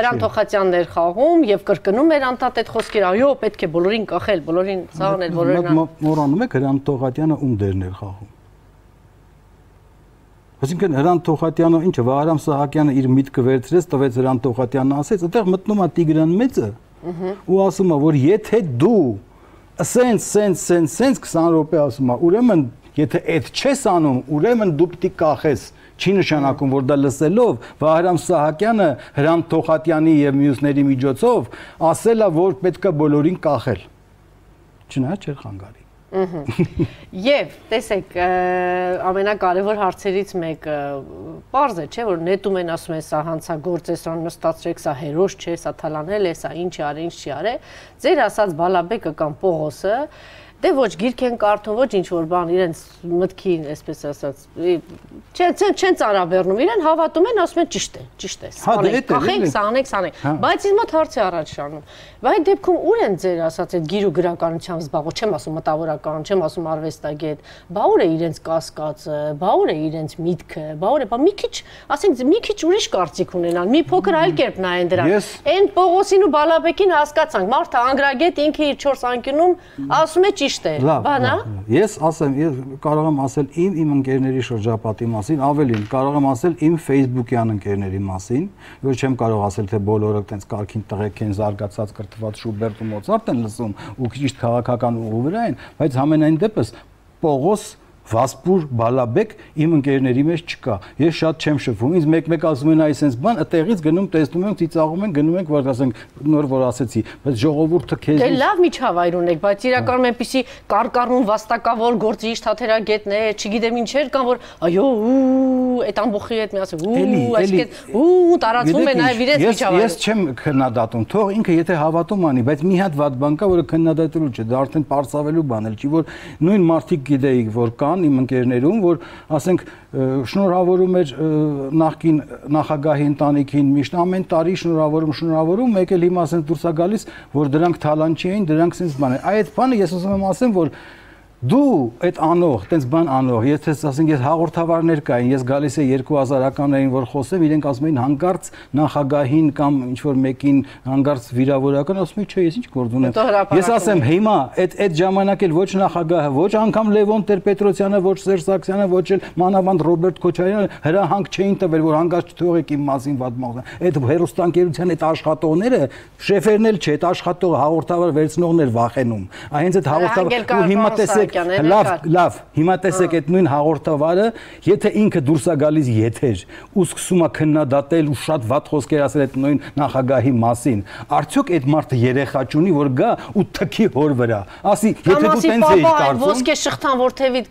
Speaker 1: Հրանտ Թոխատյաններ խաղում եւ կրկնում էր անտատ այդ խոսքերը, այո, պետք է բոլորին կախել, բոլորին ցաղնել, բոլորին։
Speaker 2: Մոռանում եք Հրանտ Թոխատյանը ում դերն էր խաղում։ Այսինքն Հրանտ Թոխատյանը ինչը Վահրամ Սահակյանը իր միտքը վերցրեց, տվեց Հրանտ Թոխատյանն ասեց, այդտեղ մտնում է Տիգրան մեծը ու ասում է, որ եթե դու սենց սենց սենց սենց 20 րոպե ասում է, ուրեմն եթե այդ չես անում, ուրեմն դու պիտի կախես չի նշանակում, որ դա լսելով Վահրամ Սահակյանը Հրանտ Թոխատյանի եւ մյուսների միջոցով ասելա, որ պետքա բոլորին կախել։ Չնայած չէր խանգարի։
Speaker 1: Եվ տեսեք, ամենակարևոր հարցերից մեկը པարզ է, չէ, որ նետում են ասում են սա հանցագործ է, սա նստածրեք, սա հերոս չէ, սա թալանել է, սա ինչ արի, ինչ չի արել։ Ձեր ասած Բալաբեկը կամ Պողոսը դե ոչ գիրք են կարդում, ոչ ինչ որ բան իրենց մտքին, այսպես ասած, չեն չեն չեն ծարաբեռնում, իրեն հավատում են, ասում են ճիշտ է, ճիշտ է։ Սանեք, կախենք, սանեք, սանեք։ Բայց ինձ մոտ հարց է առաջ շարնում։ Բայց դեպքում ուր են ձեր ասած այդ գիր ու գրականությամբ զբաղվող, չեմ ասում մտավորական, չեմ ասում արվեստագետ, բա ուր է իրենց կասկածը, բա ուր է իրենց միտքը, բա ուր է, բա մի քիչ, ասենք մի քիչ ուրիշ կարծիք ունենան, մի փոքր այլ կերպ նայեն դրան։ Այն Պողոսին ու Բալաբեկին հասկացանք, մարդը անգրագետ ինքը իր 4 անկյունում ասում է ճիշտ է։ Բանա։
Speaker 2: Ես ասեմ, ես կարող եմ ասել իմ իմ ընկերների շրջապատի մասին, ավելին կարող եմ ասել իմ Facebook-յան ընկերների մասին, որ չեմ կարող ասել թե բոլորը տենց կարքին տղեկ են զարգացած կրթված Շուբերտ ու Մոցարտ են լսում ու ճիշտ քաղաքական ուղու վրա են, բայց համենայն դեպս Պողոս Վասպուր Բալաբեկ իմ ընկերների մեջ չկա։ Ես շատ չեմ շփվում։ Ինձ մեկ-մեկ ասում են այսպես բան, այդտեղից գնում, տեսնում ենք, ծիծաղում են, գնում ենք, որ ասենք նոր որ ասեցի, բայց ժողովուրդը քեզ
Speaker 1: Դե լավ միջավայր ունեք, բայց իրականում այնպեսի կարկառուն վաստակավոր գործիչ թաթերագետներ, չգիտեմ ինչեր կան, որ այո, այդ ամբողջի հետ միասին ու այսինքն ու տարածվում է նաև իրենց միջավայրը։
Speaker 2: Ես չեմ քննադատում, թող ինքը եթե հավատում անի, բայց մի հատ վատ բան կա, որը քննադատելու չէ, դա արդեն པարսավելու բան էլ չի, որ նույն մարդիկ գիտեիք, որ կան կան իմ ընկերներում, որ ասենք շնորհավորում էր նախքին նախագահի ընտանիքին միշտ ամեն տարի շնորհավորում, շնորհավորում, մեկ էլ հիմա ասենք դուրս է գալիս, որ դրանք թալանչի էին, դրանք sense բան են։ Այդ բանը ես ուզում եմ ասեմ, որ դու այդ անող, տենց բան անող, եթե ասենք ես հաղորդավարներ կային, ես գալիս է 2000-ականներին որ խոսեմ, իրենք ասում էին հանգարց նախագահին կամ ինչ որ մեկին հանգարց վիրավորական, ասում են, չէ, ես ինչ գործ ունեմ։ Ես ասեմ, հիմա այդ այդ ժամանակ էլ ոչ նախագահը, ոչ անգամ Լևոն Տեր-Պետրոսյանը, ոչ Սերժ Սարգսյանը, ոչ էլ մանավանդ Ռոբերտ Քոչարյանը հրահանգ չէին տվել, որ հանգարց չթողեք իմ մասին վատ մաղ։ Այդ հերոստանկերության այդ աշխատողները, շեֆերն էլ չէ, այդ աշխատողը հաղորդավար վերցնողներ վախենում։ Այնց այդ հաղորդավար ու հիմա տեսեք
Speaker 1: Սարգսյանն
Speaker 2: է։ Լավ, լավ, հիմա տեսեք այդ նույն հաղորդավարը, եթե ինքը դուրս է գալիս եթեր ու սկսում է քննադատել ու շատ վատ խոսքեր ասել այդ նույն նախագահի մասին, արդյոք այդ մարդը երեխա չունի, որ գա ու թքի հոր վրա։ Ասի, եթե դու տենց էիր կարծում։
Speaker 1: Ոսկե շղթան որթևի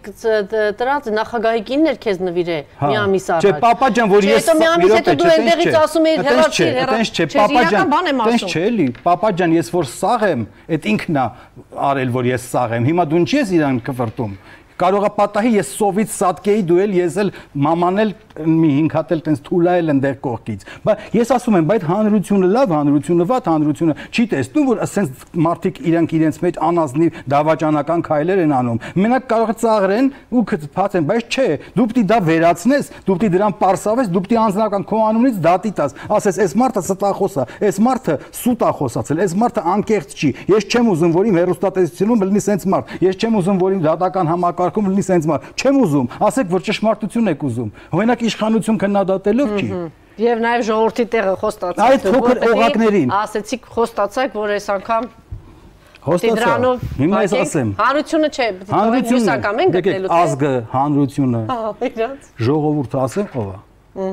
Speaker 1: դրած նախագահի կինն էր քեզ նվիրե
Speaker 2: հա,
Speaker 1: մի ամիս առաջ։
Speaker 2: Չէ, papa ջան, որ ես
Speaker 1: մի ամիս հետո դու այնտեղից ասում էիր հերացի,
Speaker 2: հերացի։ Չէ, papa ջան, տենց չէ էլի, papa ջան, ես որ սաղ եմ, այդ ինքն է արել, որ ես սաղ եմ։ Հիմա դու ինչի ես իրան كفرتم. Կվրտում կարողա պատահի ես սովից սատկեի դու էլ ես էլ մաման էլ մի 5 հատ էլ տենց թուլայել ընդեր կողքից բայց ես ասում եմ բայց հանրությունը լավ հանրությունը վատ հանրությունը չի տեսնում որ ասենց մարդիկ իրանք իրենց մեջ անազնի դավաճանական քայլեր են անում մենակ կարող է ծաղրեն ու փածեն բայց չէ դու պիտի դա վերացնես դու պիտի դրան པարսավես դու պիտի անձնական քո անունից դատի տաս ասես այս մարդը ստախոս է այս մարդը սուտ է խոսացել այս մարդը անկեղծ չի ես չեմ ուզում որ իմ հերոստատեսությունում լինի սենց մարդ ես չեմ ուզում որ իմ դատական համակարգում լինի սենց մարդ չեմ ուզում ասեք որ ճշմարտություն եք ուզում միակ իշխանություն քննադատելով չի։
Speaker 1: Եվ նաև ժողովրդի տեղը խոստացած։
Speaker 2: Այդ փոքր օղակներին։
Speaker 1: Ասեցիք խոստացաք, որ այս անգամ
Speaker 2: Հոստացա։ Հիմա ես ասեմ։
Speaker 1: Հանրությունը չէ, հյուսական են
Speaker 2: գտնելու։ Ազգը, հանրությունը։ Հա, իրաց։ Ժողովուրդը ասեմ ով է։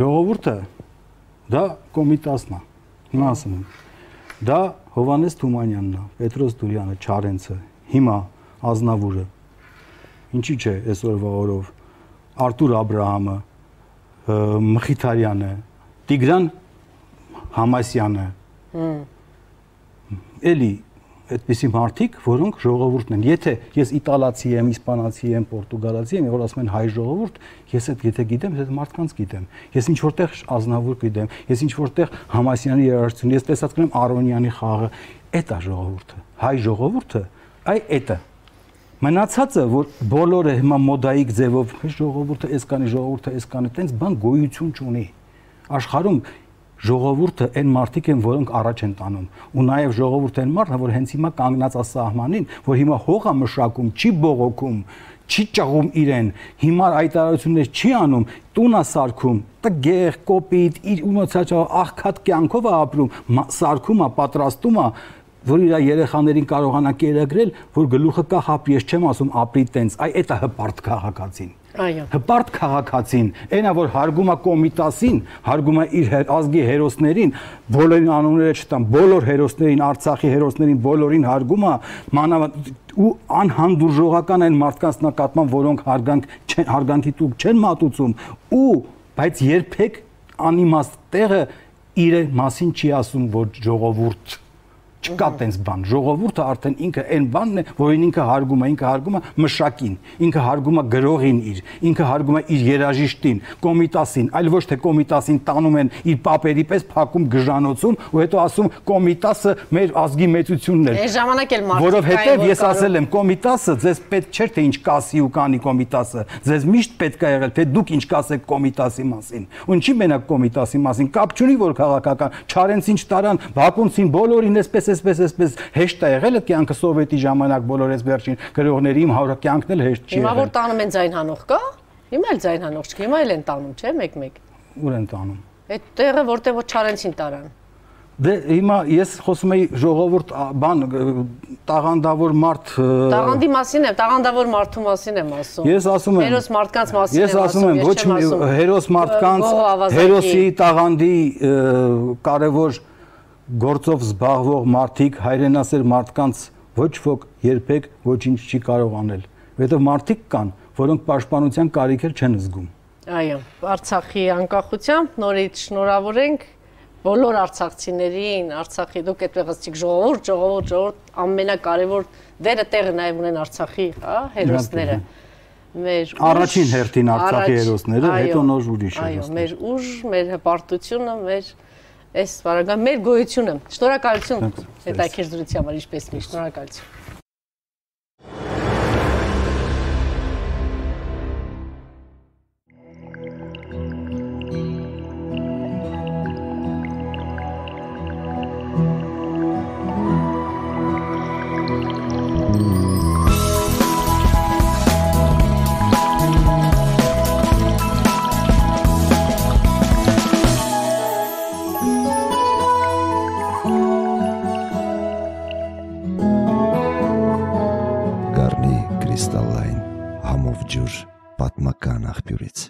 Speaker 2: Ժողովուրդը դա կոմիտասն է։ Հիմա ասում եմ։ Դա Հովանես Թումանյանն է, Պետրոս Դուրյանը, Չարենցը, հիմա Ազնավուրը, ինչի՞ չէ այսօրվա օրով Արտուր Աբ รา համը, Մխիթարյանը, Տիգրան Համասյանը։ Էլի այդպիսի մարդիկ, որոնք ժողովուրդն են։ Եթե ես իտալացի եմ, իսպանացի եմ, պորտուգալացի եմ, որ ասում են հայ ժողովուրդ, ես այդ եթե գիտեմ, այդ մարդկանց գիտեմ։ Ես ինչ որտեղ Ազնավուր գիտեմ, ես ինչ որտեղ Համասյանի երաժշտություն, ես տեսած կնեմ Արոնյանի խաղը, այդ է ժողովուրդը։ Հայ ժողովուրդը, այ այդ է Մնացածը, որ բոլորը հիմա մոդայիկ ձևով ժողովուրդը էսկանի, ժողովուրդը էսկանի, տենց բան գոյություն չունի։ Աշխարհում ժողովուրդը այն մարդիկ են, որոնք առաջ են տանում։ Ու նաև ժողովուրդը այն մարդն է, որ հենց հիմա կանգնած է սահմանին, որ հիմա հողա մշակում, չի բողոքում, չի ճաղում իրեն, հիմա այտարություններ չի անում, տունա սարքում, տգեղ, կոպիտ, իր ունոցած աղքատ կյանքով է ապրում, սարքում է, պատրաստում է, որ իր երեխաներին կարողանա կերակրել, որ գլուխը կա հապ, ես չեմ ասում ապրի տենց, այ դա հպարտ քաղաքացին։
Speaker 1: Այո։
Speaker 2: Հպարտ քաղաքացին, այնա որ հարգում է կոմիտասին, հարգում է իր ազգի հերոսներին, բոլորին անունները չտամ, բոլոր հերոսներին, Արցախի հերոսներին բոլորին հարգում է, մանավանդ ու անհանդուրժողական են մարդկանց նկատմամբ, որոնք հարգանք չեն հարգանքի տուկ չեն մատուցում, ու բայց երբեք անիմաստ տեղը իր մասին չի ասում, որ ժողովուրդ Չկա տենց բան։ Ժողովուրդը արդեն ինքը այն բանն է, որին ինքը հարգում է, ինքը հարգում է մշակին, ինքը հարգում է գրողին իր, ինքը հարգում է իր երաժիշտին, կոմիտասին, այլ ոչ թե կոմիտասին տանում են իր papերի պես փակում գժանոցում ու հետո ասում կոմիտասը մեր ազգի մեծությունն է։
Speaker 1: Այս ժամանակ էլ մարդիկ
Speaker 2: Որովհետև ես ասել եմ, կոմիտասը ձեզ պետք չէ թե ինչ կասի ու կանի կոմիտասը։ Ձեզ միշտ պետք է եղել թե դուք ինչ կասեք կոմիտասի մասին։ Ու ինչի մենակ կոմիտասի մասին կապ չունի որ քաղաքական Չարենցին չտարան, Բաքունցին բոլորին էսպես այսպես այսպես հեշտ է եղել այդ կյանքը սովետի ժամանակ բոլոր այս վերջին գրողների իմ հարը կյանքն էլ հեշտ չի
Speaker 1: եղել։ Հիմա որ տանում են ձայն հանող կա։ Հիմա էլ ձայն հանող չկա, հիմա էլ են տանում, չէ՞, մեկ-մեկ։
Speaker 2: Ուր են տանում։
Speaker 1: Այդ տեղը որտեղ որ Չարենցին տարան։
Speaker 2: Դե հիմա ես խոսում եի ժողովուրդ բան տաղանդավոր մարդ
Speaker 1: Տաղանդի մասին եմ, տաղանդավոր մարդու մասին եմ ասում։
Speaker 2: Ես ասում եմ
Speaker 1: հերոս մարդկանց մասին
Speaker 2: եմ ասում։ Ես ասում եմ ոչ հերոս մարդկանց, հերոսի տաղանդի կարևոր գործով զբաղվող մարդիկ, հայրենասեր մարդկանց ոչ ոք երբեք ոչինչ չի կարող անել, որովհետև մարդիկ կան, որոնք պաշտպանության կարիք չեն զգում։
Speaker 1: Այո, Արցախի անկախությամբ նորից շնորհավորենք բոլոր արցախցիներին, Արցախի դուք այդտեղ ասիք ժողովուրդ, ժողովուրդ, ժողովուրդ ամենակարևոր դերը տեղը նաև ունեն Արցախի, հա, հերոսները
Speaker 2: մեր առաջին հերթին Արցախի հերոսները, հետո նոր ուրիշ
Speaker 1: հերոսներ։ Այո, մեր ուժ, մեր հպարտությունը, մեր այս վարագան մեր գոյությունը։ Շնորհակալություն հետաքրքրության համար, ինչպես միշտ, շնորհակալություն։
Speaker 3: պատմական աղբյուրից։